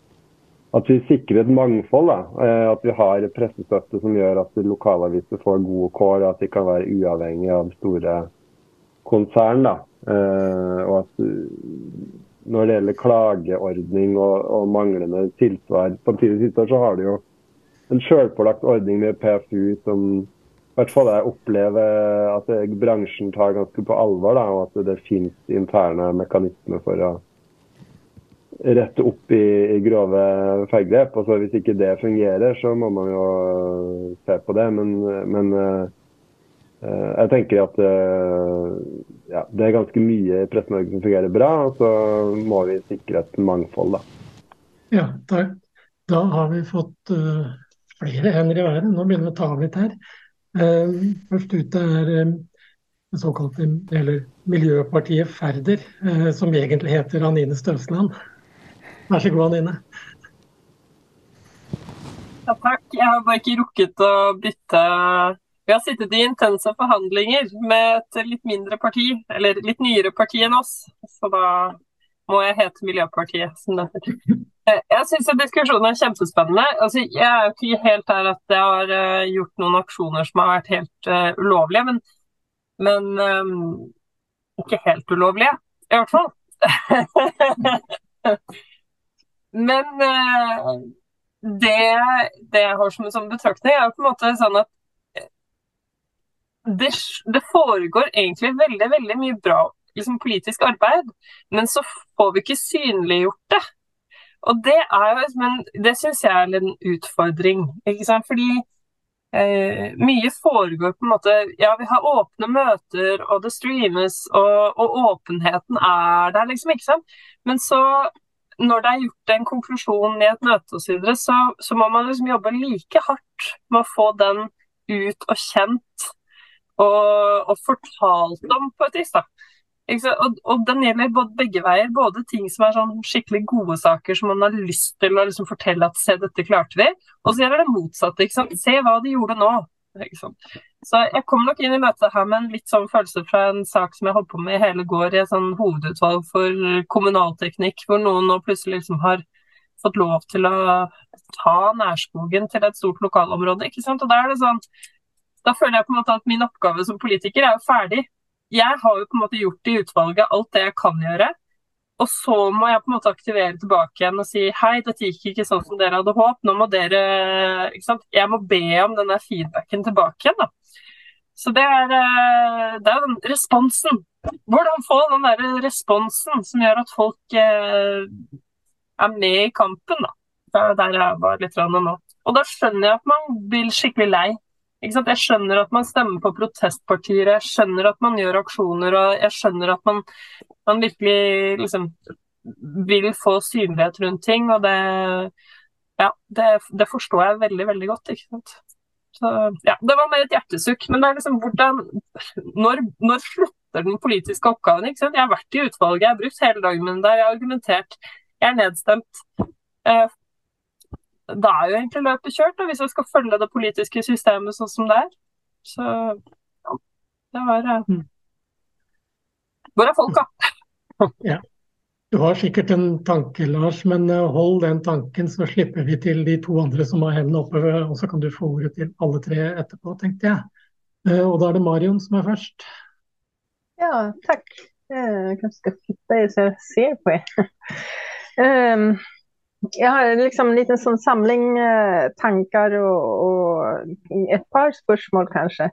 at vi sikrer et mangfold. Da. Eh, at vi har pressestøtte som gjør at lokalaviser får gode kår, at de kan være uavhengige av store konsern. Da. Og at når det gjelder klageordning og, og manglende tilsvar Samtidig så har de jo en sjølpålagt ordning med PFU som i hvert fall jeg opplever at bransjen tar ganske på alvor. Da, og at det finnes interne mekanismer for å rette opp i, i grove feilgrep. Og så Hvis ikke det fungerer, så må man jo se på det. Men, men uh, jeg tenker at ja, det er ganske mye i Presse-Norge som fungerer bra, og så må vi sikre et mangfold. da. Ja, da, Da har vi fått uh, flere hender i været. Nå begynner vi å ta av litt her. først ute er det såkalte eller Miljøpartiet Færder, som egentlig heter Anine Støvsland. Vær så god, Anine. Ja, takk. Jeg har bare ikke rukket å bytte Vi har sittet i intense forhandlinger med et litt mindre parti, eller litt nyere parti enn oss. Så da må jeg hete Miljøpartiet, som det heter. Jeg syns diskusjonen er kjempespennende. Altså, jeg er ikke helt der at jeg har uh, gjort noen aksjoner som har vært helt uh, ulovlige, men, men um, ikke helt ulovlige, i hvert fall. Men uh, det, det, jeg har som en sånn betraktning, er jo på en måte sånn at eh, det, det foregår egentlig veldig, veldig mye bra liksom, politisk arbeid, men så får vi ikke synliggjort det. Og det er jo men det syns jeg er en utfordring. ikke sant? Fordi eh, mye foregår på en måte Ja, vi har åpne møter, og det streames, og, og åpenheten er der, liksom. ikke sant? Men så når det er gjort en konklusjon i et møte osv., så, så, så må man liksom jobbe like hardt med å få den ut og kjent og, og fortalt om på et vis. da. Og, og, den gjelder både, begge veier. Både ting som er sånn skikkelig gode saker som man har lyst til å liksom fortelle at se, dette klarte vi. Og så gjelder det motsatte. Se hva de gjorde nå. Så jeg kom nok inn i møtet her med en litt sånn følelse fra en sak som jeg holdt på med i hele går i et sånn hovedutvalg for kommunalteknikk, hvor noen nå plutselig liksom har fått lov til å ta nærskogen til et stort lokalområde. ikke sant? Og da er det sånn da føler jeg på en måte at min oppgave som politiker er jo ferdig. jeg har jo på en måte gjort i utvalget alt det jeg kan gjøre. Og så må jeg på en måte aktivere tilbake igjen og si hei, dette gikk ikke sånn som dere hadde håpet. Nå må dere ikke sant? Jeg må be om den der feedbacken tilbake igjen, da. Så det er, eh, det er den responsen. Hvordan få den der responsen som gjør at folk eh, er med i kampen, da. Det er der jeg var litt nå. Og da skjønner jeg at man blir skikkelig lei. Jeg skjønner at man stemmer på protestpartier, jeg skjønner at man gjør aksjoner, og jeg skjønner at man, man virkelig liksom vil få synlighet rundt ting. Og det, ja, det, det forstår jeg veldig, veldig godt. ikke sant? Så, ja, det var mer et hjertesukk. Men det er liksom hvordan Når, når slutter den politiske oppgaven? ikke sant? Jeg har vært i utvalget, jeg har brukt hele dagen min der, jeg har argumentert, jeg er nedstemt. Eh, da er jo egentlig løpet kjørt, da, hvis jeg skal følge det politiske systemet sånn som det er. Så ja, det var uh... mm. Hvor er folka? ja. Du har sikkert en tanke, Lars, men eh, hold den tanken, så slipper vi til de to andre som har hendene oppe. Og så kan du få ordet til alle tre etterpå, tenkte jeg. Eh, og da er det Marion som er først. Ja, takk. Jeg kanskje skal flytte så jeg ser på um, jeg har liksom en liten sånn samling eh, tanker og, og, et par spørsmål, kanskje.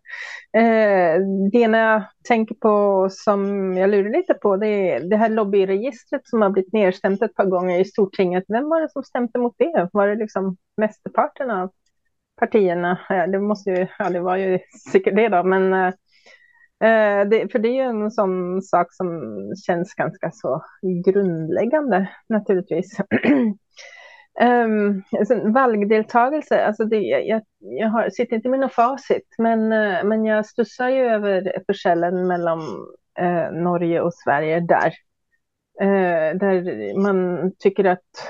Eh, det ene jeg tenker på som jeg lurer litt på, det er det her lobbyregisteret som har blitt nedstemt et par ganger i Stortinget. Hvem var det som stemte mot det? Var det liksom mesteparten av partiene? Ja, det, måste ja, det var jo sikkert det, da. Men eh, det, for det er jo en sånn sak som kjennes ganske så grunnleggende, naturligvis. Um, valgdeltakelse, alltså det, jag, jag sitter inte med någon facit, men, uh, men jag stussar ju över forskjellen mellom uh, Norge og Sverige der. Uh, der man tycker at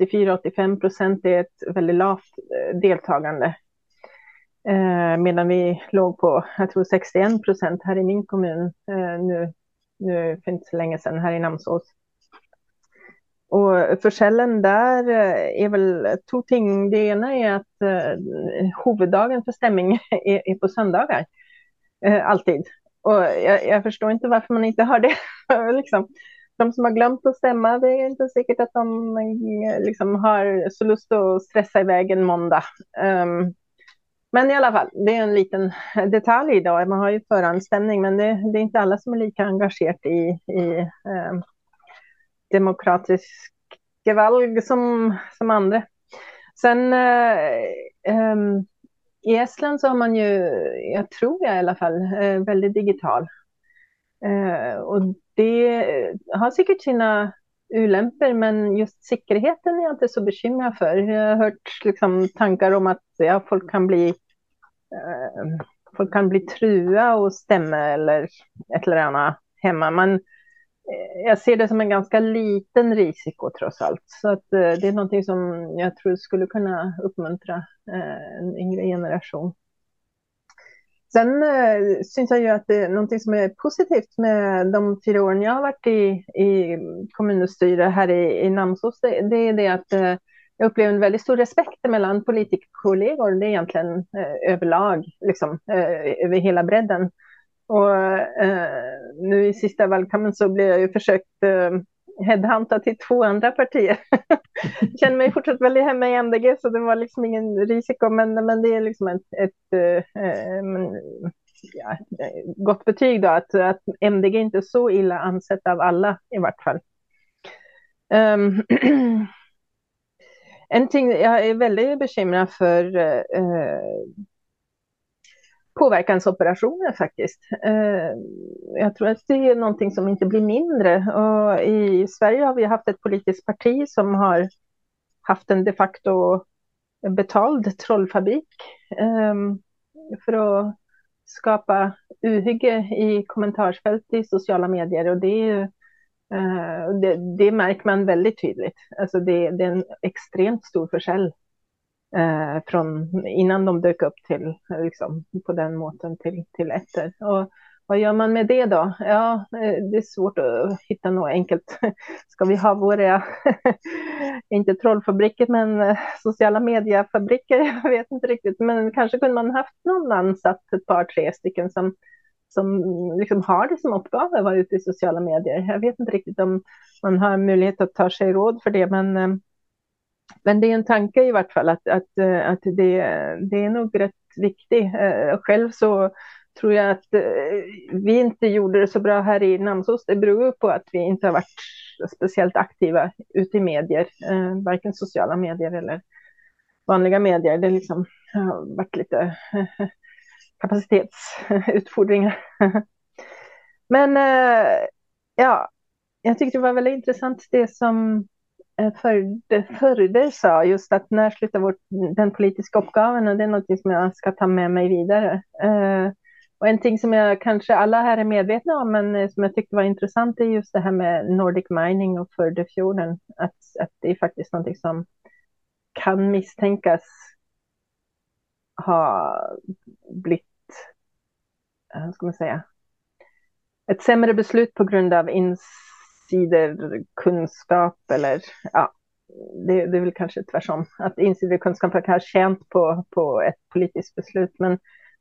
84-85 procent er et veldig lavt deltakende. medan vi lå på, jeg tror 61 procent her i min kommune, nu, nu for ikke så lenge siden her i Namsås. Og forskjellen der eh, er vel to ting. Det ene er at uh, hoveddagen for stemming er, er på søndager. Uh, alltid. Og jeg, jeg, forstår ikke hvorfor man ikke har det. liksom. De som har glemt å stemme, det er ikke sikkert at de liksom, har så lyst til å stresse i vei en mandag. Um, men i alle fall, det er en liten detalj i dag. Man har jo forhåndsstemning, men det, det, er ikke alle som er lika engagerade i, i eh, demokratiske valg som, som andre. Sen eh, eh, i Estland så har man jo, jeg tror jeg i alle fall, eh, veldig digital. Eh, og det har sikkert sine ulemper, men just sikkerheten er jeg ikke så bekymret for. Jeg har hørt liksom, tanker om at ja, folk kan bli eh, folk kan bli trua og stemme eller et eller annet hjemme. Men jeg ser det som en ganske liten risiko tross alt. Så at, eh, det er noe som jeg tror skulle kunne oppmuntre eh, en yngre generasjon. Sen eh, syns jeg ju at det er noe som er positivt med de fire årene jeg har vært i, i kommunestyret her i, i Namsos, det, det, er det at eh, jeg opplever en veldig stor respekt mellom politikerkolleger. Det er egentlig eh, overlag, liksom, eh, over hele bredden. Og eh, nu i sista valgkampen så ble jeg jo forsøkt eh, headhunta til to andre partier. Kjenner meg fortsatt veldig hemma i MDG, så det var liksom ingen risiko. Men, men det er liksom et, et äh, ja, gott betyg, då at, att MDG ikke er så illa ansett av alle, i hvert fall. Um, en ting jeg er veldig bekymret for uh, påverkansoperationer faktiskt. Eh, jag tror att det är någonting som inte blir mindre. Och I Sverige har vi haft ett politiskt parti som har haft en de facto betald trollfabrik eh, för att skapa uhygge i kommentarsfält i sociala medier. Och det, är, eh, det, det märker man väldigt tydligt. Alltså det, det är en extremt stor forskjell eh, från, innan de dök upp till, liksom, på den måten till, till etter. Och vad gör man med det då? Ja, eh, det är svårt att hitta något enkelt. Ska vi ha våra, inte trollfabriker, men eh, sociala mediefabriker? Jag vet inte riktigt, men kanske kunde man haft någon ansatt, ett par, tre stycken som som liksom har det som oppgave å være ute i sosiale medier. Jeg vet ikke riktig om man har mulighet til å ta seg råd for det, men, eh, men det er en tanke i hvert fall at, att, att det, det, er nok rett viktig. Själv så tror jeg at vi ikke gjorde det så bra her i Namsos. Det beror på at vi ikke har vært speciellt aktive ute i medier, varken sociala medier eller vanlige medier. Det liksom har vært litt kapacitetsutfordringar. Men eh, ja, jeg tyckte det var veldig interessant det som eh, Førde sa, just at når slutter vår, den politiske oppgaven, og det er noe som jeg skal ta med meg videre. Uh, og en ting som jeg kanskje alle her er medvetne om, men som jeg syntes var interessant, er just det her med Nordic Mining og Førdefjorden. At, at det er faktisk noe som kan mistenkes ha blitt hva skal man si, et sämre beslut grund av innsiderkunnskap eller ja, det, det er vel kanskje tvers om. At innsiderkunnskap kan ha tjent på, på et politisk beslut. Men,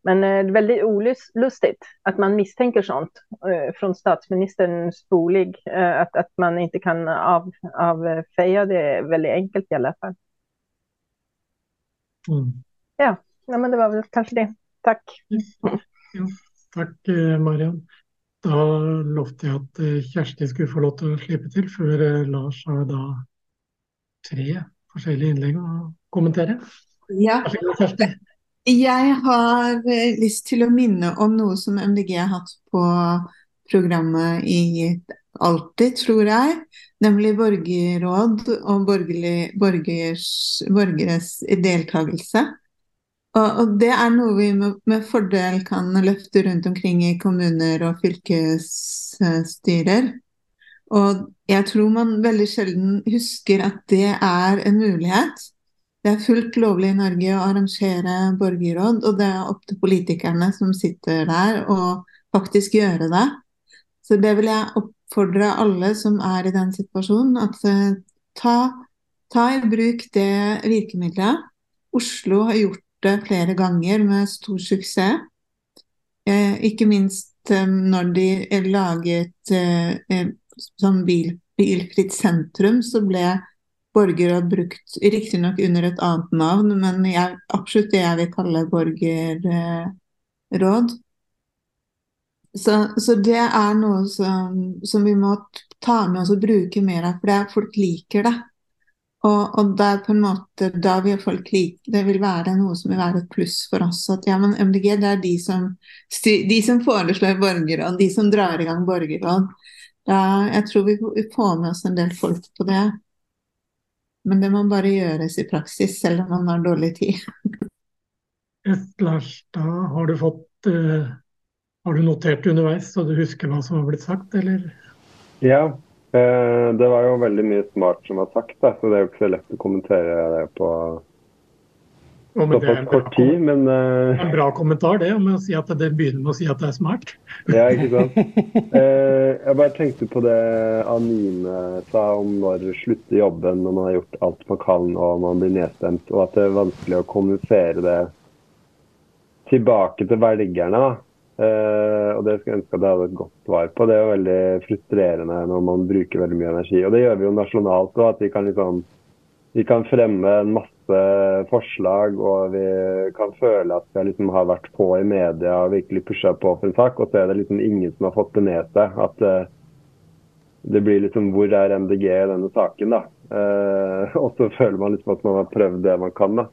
men eh, det er veldig olustig at man mistenker sånt fra från statsministerns bolig. At, at att man ikke kan av, avfeja det veldig enkelt i alle fall. Mm. Ja, ja, men det var vel kanskje det. Takk. Ja, takk, Mariann. Da lovte jeg at eh, Kjersti skulle få lov til å slippe til, før eh, Lars har da tre forskjellige innlegg å kommentere. Ja. Jeg har eh, lyst til å minne om noe som MDG har hatt på programmet i alltid, tror jeg. Nemlig borgerråd og borgerlig, borgers, borgeres deltakelse. Og, det er noe vi med, fordel kan løfte rundt omkring i kommuner og fylkesstyrer. Og jeg tror man veldig sjelden husker at det er en mulighet. Det er fullt lovlig i Norge å arrangere borgerråd, og det er opp til politikerne som sitter der, å faktisk gjøre det. Så det vil jeg oppfordre alle som er i den situasjonen, at uh, ta, ta i bruk det virkemidlet. Oslo har gjort det flere ganger med stor suksess. Eh, ikke minst eh, når de laget eh, sånn bil, bilfritt sentrum, så ble borgerråd brukt riktignok under et annet navn, men jeg, absolutt det jeg vil kalle borgerråd. Så, så, det er noe som, som, vi må ta med oss og bruke mer av, for folk liker det. Og, og der på en måte, da vil folk like Det vil være noe som vil være et pluss for oss. At ja, men MDG det er de som, de som foreslår borgerråd, de som drar i gang borgerråd. Da, jeg tror vi får med oss en del folk på det. Men det må bare gjøres i praksis, selv om man har dårlig tid. Lars, da har du fått uh, Har du notert underveis så du husker hva som har blitt sagt, eller? Ja, det var jo veldig mye smart som var sagt, da, så det er jo ikke så lett å kommentere det på oh, såpass kort tid. Men uh, En bra kommentar, det, om å si at det begynner med å si at det er smart. ja, ikke sant. Uh, jeg bare tenkte på det Anine sa om når du slutter jobben når man har gjort alt man kan og man blir nedstemt, og at det er vanskelig å kommunisere det tilbake til velgerne. da. Uh, og det skulle jeg ønske at jeg hadde et godt svar på. Det er jo veldig frustrerende når man bruker veldig mye energi. Og det gjør vi jo nasjonalt òg, at vi kan liksom vi kan fremme en masse forslag og vi kan føle at vi liksom har vært på i media og virkelig pusha på for en sak, og så er det liksom ingen som har fått det ned seg. At uh, det blir liksom Hvor er MDG i denne saken, da? Uh, og så føler man liksom at man har prøvd det man kan, da.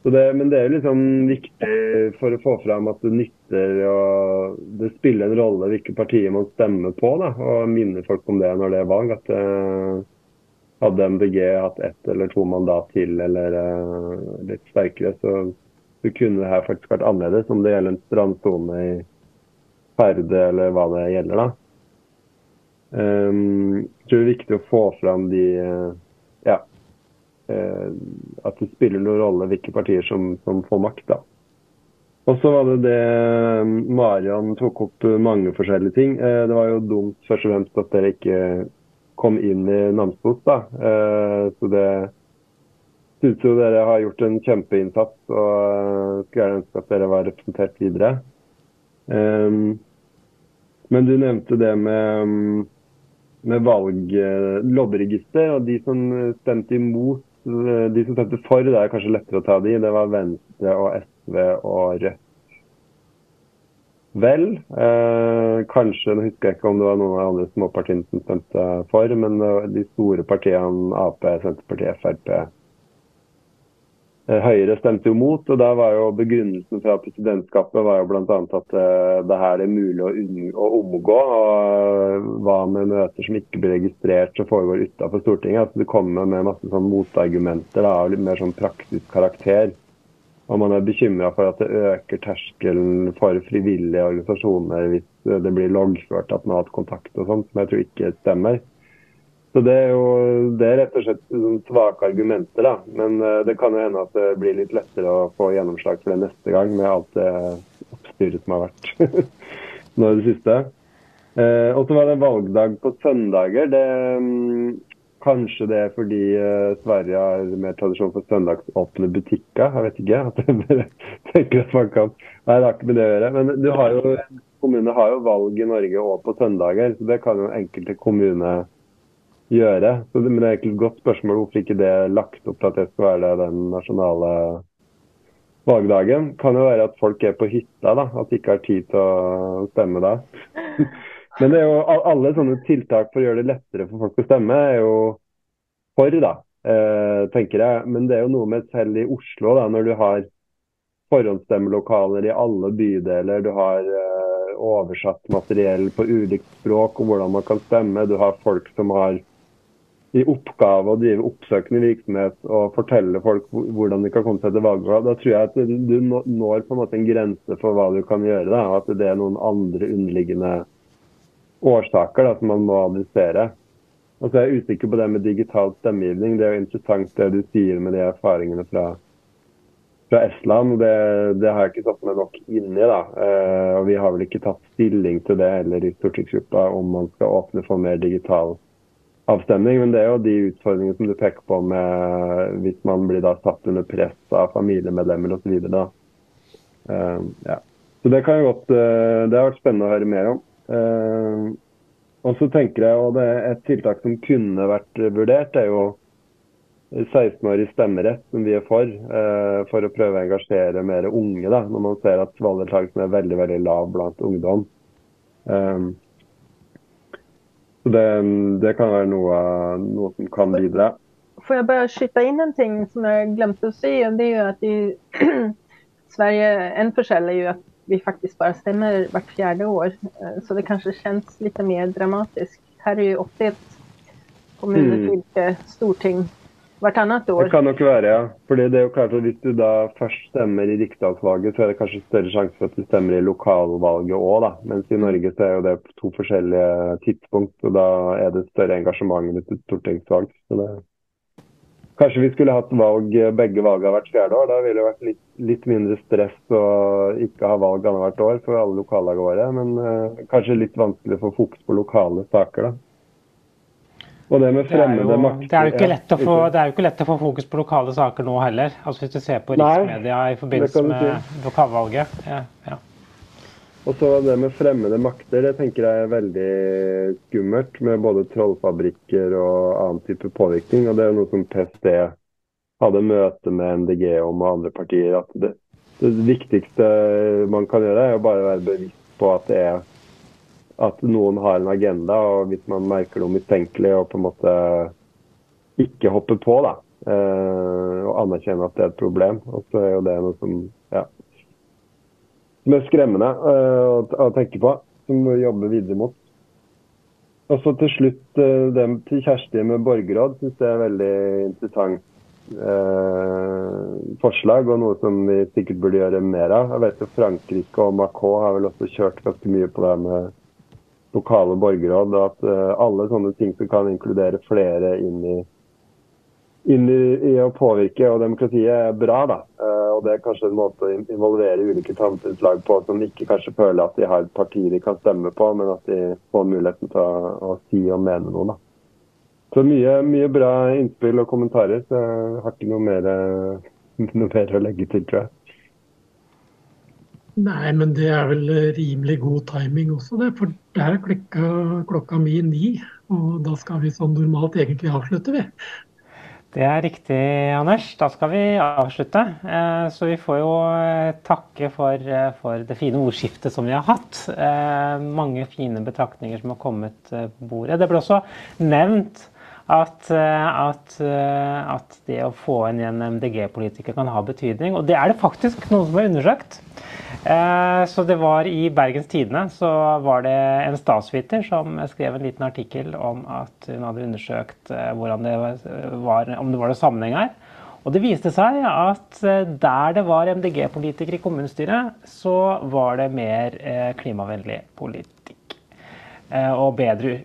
Det, men det er jo liksom viktig for å få fram at det nytter og det spiller en rolle hvilke partier man stemmer på. da, Og minner folk om det når det er valg. At uh, hadde MDG hatt ett eller to mandat til eller uh, litt sterkere, så, så, kunne det her faktisk vært annerledes. Om det gjelder en strandsone i Ferde eller hva det gjelder. da. Um, jeg tror det er viktig å få fram de uh, ja, Uh, at det spiller noen rolle hvilke partier som, som får makt. da. Og så var det det eh, Marian tok opp mange forskjellige ting. Eh, det var jo dumt først og fremst at dere ikke kom inn i Namsos. da. Så det synes jo dere har gjort en kjempeinnsats og skulle gjerne ønske at dere var representert videre. Um, men du nevnte det med, med valg, lobbyregister, og de som stemte imot de som stemte for, det er kanskje lettere å ta de, det var Venstre og SV og Rødt. Vel, eh, kanskje, nå husker jeg ikke om det var noen av de andre småpartiene som stemte for, men de store partiene Ap, Senterpartiet, Frp, eh, Høyre stemte jo mot. og der var jo Begrunnelsen fra presidentskapet var jo bl.a. at eh, det her er mulig å, å, omgå. og Hva med møter som ikke blir registrert som foregår utenfor Stortinget? altså Det kommer med masse sånn motargumenter da, av litt mer sånn praktisk karakter. Og man er bekymra for at det øker terskelen for frivillige organisasjoner hvis det blir loggført at man har hatt kontakt og sånt, som jeg tror ikke stemmer. Så Det er jo det er rett og slett svake argumenter, da. Men uh, det kan jo hende at det blir litt lettere å få gjennomslag for det neste gang, med alt det oppstyret som har vært nå i det siste. Uh, og så var det valgdag på søndager. Det, um, Kanskje det er fordi uh, Sverige har mer tradisjon for søndagsåpne butikker. Jeg vet ikke. at jeg tenker at man kan... Nei, det har ikke med det å gjøre. Men du har jo, kommunene har jo valg i Norge òg på søndager. Så det kan jo enkelte kommuner gjøre. Så men det er egentlig et godt spørsmål hvorfor ikke det er lagt opp til at det skal være den nasjonale valgdagen. Kan jo være at folk er på hytta, da. At de ikke har tid til å stemme da. Men det er jo alle sånne tiltak for å gjøre det lettere for folk å stemme, er jo for, da, eh, tenker jeg. Men det er jo noe med selv i Oslo, da, når du har forhåndsstemmelokaler i alle bydeler, du har eh, oversatt materiell på ulikt språk om hvordan man kan stemme, du har folk som har i oppgave å drive oppsøkende virksomhet og fortelle folk hvordan de kan komme seg til valglokal. Da tror jeg at du når på en måte en grense for hva du kan gjøre. Da, at det er noen andre underliggende årsaker da, som man må adressere. Og så er jeg usikker på det med digital stemmegivning. Det er jo interessant det du sier med de erfaringene fra, fra Estland. Det, det, har jeg ikke satt meg nok inn i. da. Eh, og vi har vel ikke tatt stilling til det heller i stortingsgruppa om man skal åpne for mer digital avstemning. Men det er jo de utfordringene som du peker på med hvis man blir da satt under press av familiemedlemmer osv. Eh, ja. Så det kan jo godt, eh, det har vært spennende å høre mer om. Uh, og så tenker jeg, og det er Et tiltak som kunne vært vurdert, er jo 16-årig stemmerett, som vi er for. Uh, for å prøve å engasjere mer unge, da, når man ser at valgdeltakelsen er veldig veldig lav blant ungdom. Uh, så det, det, kan være noe, noe, som kan bidra. Får jeg bare skyte inn en ting som jeg glemte å si? og det er jo at i Sverige, En forskjell er jo at vi faktisk bare stemmer hvert fjerde år. Eh, så det kanskje kjennes litt mer dramatisk. Her er jo 81 kommunefylke, mm. storting annet år. Det kan nok være, ja. Fordi det er jo klart at Hvis du da først stemmer i riksdagsvalget, så er det kanskje større sjanse for at du stemmer i lokalvalget òg, da. Mens i Norge så er jo det to forskjellige tidspunkt, og da er det større engasjement rundt et stortingsvalg. Så det Kanskje vi skulle hatt valg, begge valgene hvert fjerde år. Da ville det vært litt, litt mindre stress å ikke ha valg annethvert år for alle lokallagene våre. Men uh, kanskje litt vanskelig å få fokus på lokale saker, da. Og det med fremmede makter det, er jo ikke få, det er jo ikke lett å få fokus på lokale saker nå heller. Altså Hvis du ser på riksmedia i forbindelse med lokalvalget. Ja, ja. Og så det med fremmede makter, det tenker jeg er veldig skummelt. Med både trollfabrikker og annen type påvirkning. Og det er jo noe som PST hadde møte med MDG om og andre partier. At det, det viktigste man kan gjøre, er å bare være bevisst på at det er at noen har en agenda, og hvis man merker noe mistenkelig, og på en måte ikke hopper på, da. Eh, og anerkjenne at det er et problem. Og så er jo det noe som som skremmende uh, å, tenke på, som vi jobber videre mot. Og så til slutt uh, det til Kjersti med borgerråd. Syns det er veldig interessant uh, forslag, og noe som vi sikkert burde gjøre mer av. Jeg vet jo Frankrike og Macron har vel også kjørt ganske mye på det med lokale borgerråd. og At alle sånne ting som kan inkludere flere inn i inn i, i, å påvirke, og demokratiet er bra. da. Og Det er kanskje en måte å involvere ulike samfunnslag på som ikke kanskje føler at de har et parti de kan stemme på, men at de får muligheten til å, å si og mene noe. da. Så mye, mye, bra innspill og kommentarer. så Jeg har ikke noe mer, noe mer å legge til, tror jeg. Nei, men det er vel rimelig god timing også, det. For der klikka klokka mi ni. Og da skal vi sånn normalt egentlig avslutte, vi. Det er riktig, Anders. Da skal vi avslutte. Eh, så vi får jo eh, takke for, eh, for det fine ordskiftet som vi har hatt. Mange fine betraktninger som har kommet på bordet. Det ble også nevnt at, at, at det å få inn en MDG-politiker kan ha betydning. Og det er det faktisk noen som har undersøkt. Eh, så det var I Bergens Tidende så var det en statsviter som skrev en liten artikkel om at hun hadde undersøkt eh, det var, om det var noen sammenheng her. Og det viste seg at eh, der det var MDG-politikere i kommunestyret, så var det mer klimavennlig politikk. Og bedre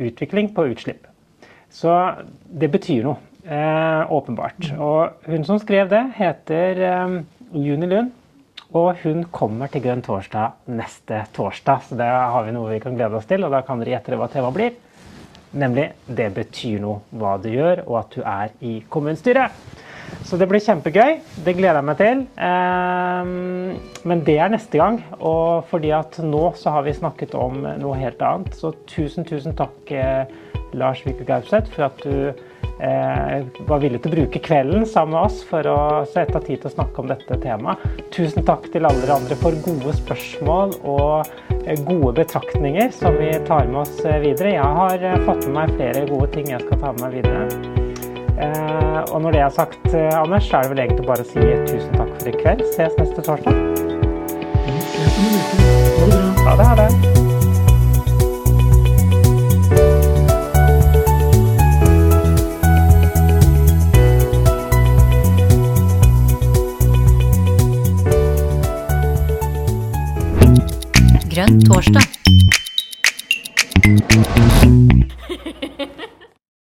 utvikling på utslipp. Så det betyr noe. Åpenbart. Og hun som skrev det, heter Juni Lund. Og hun kommer til Grønn torsdag neste torsdag, så det har vi noe vi kan glede oss til. Og da kan dere gjette hva temaet blir. Nemlig 'Det betyr noe hva du gjør', og at du er i kommunestyret. Så det blir kjempegøy. Det gleder jeg meg til. Eh, men det er neste gang. Og fordi at nå så har vi snakket om noe helt annet. Så tusen, tusen takk, eh, Lars Vike Gauseth for at du Eh, var villig til å bruke kvelden sammen med oss for å sette av tid til å snakke om dette temaet. Tusen takk til alle dere andre for gode spørsmål og eh, gode betraktninger som vi tar med oss eh, videre. Jeg har fått med meg flere gode ting jeg skal ta med meg videre. Og når det er sagt, Anders, så er det vel egentlig bare å si tusen takk for i kveld. Ses neste torsdag. Ha det. Ha det. Grønn torsdag.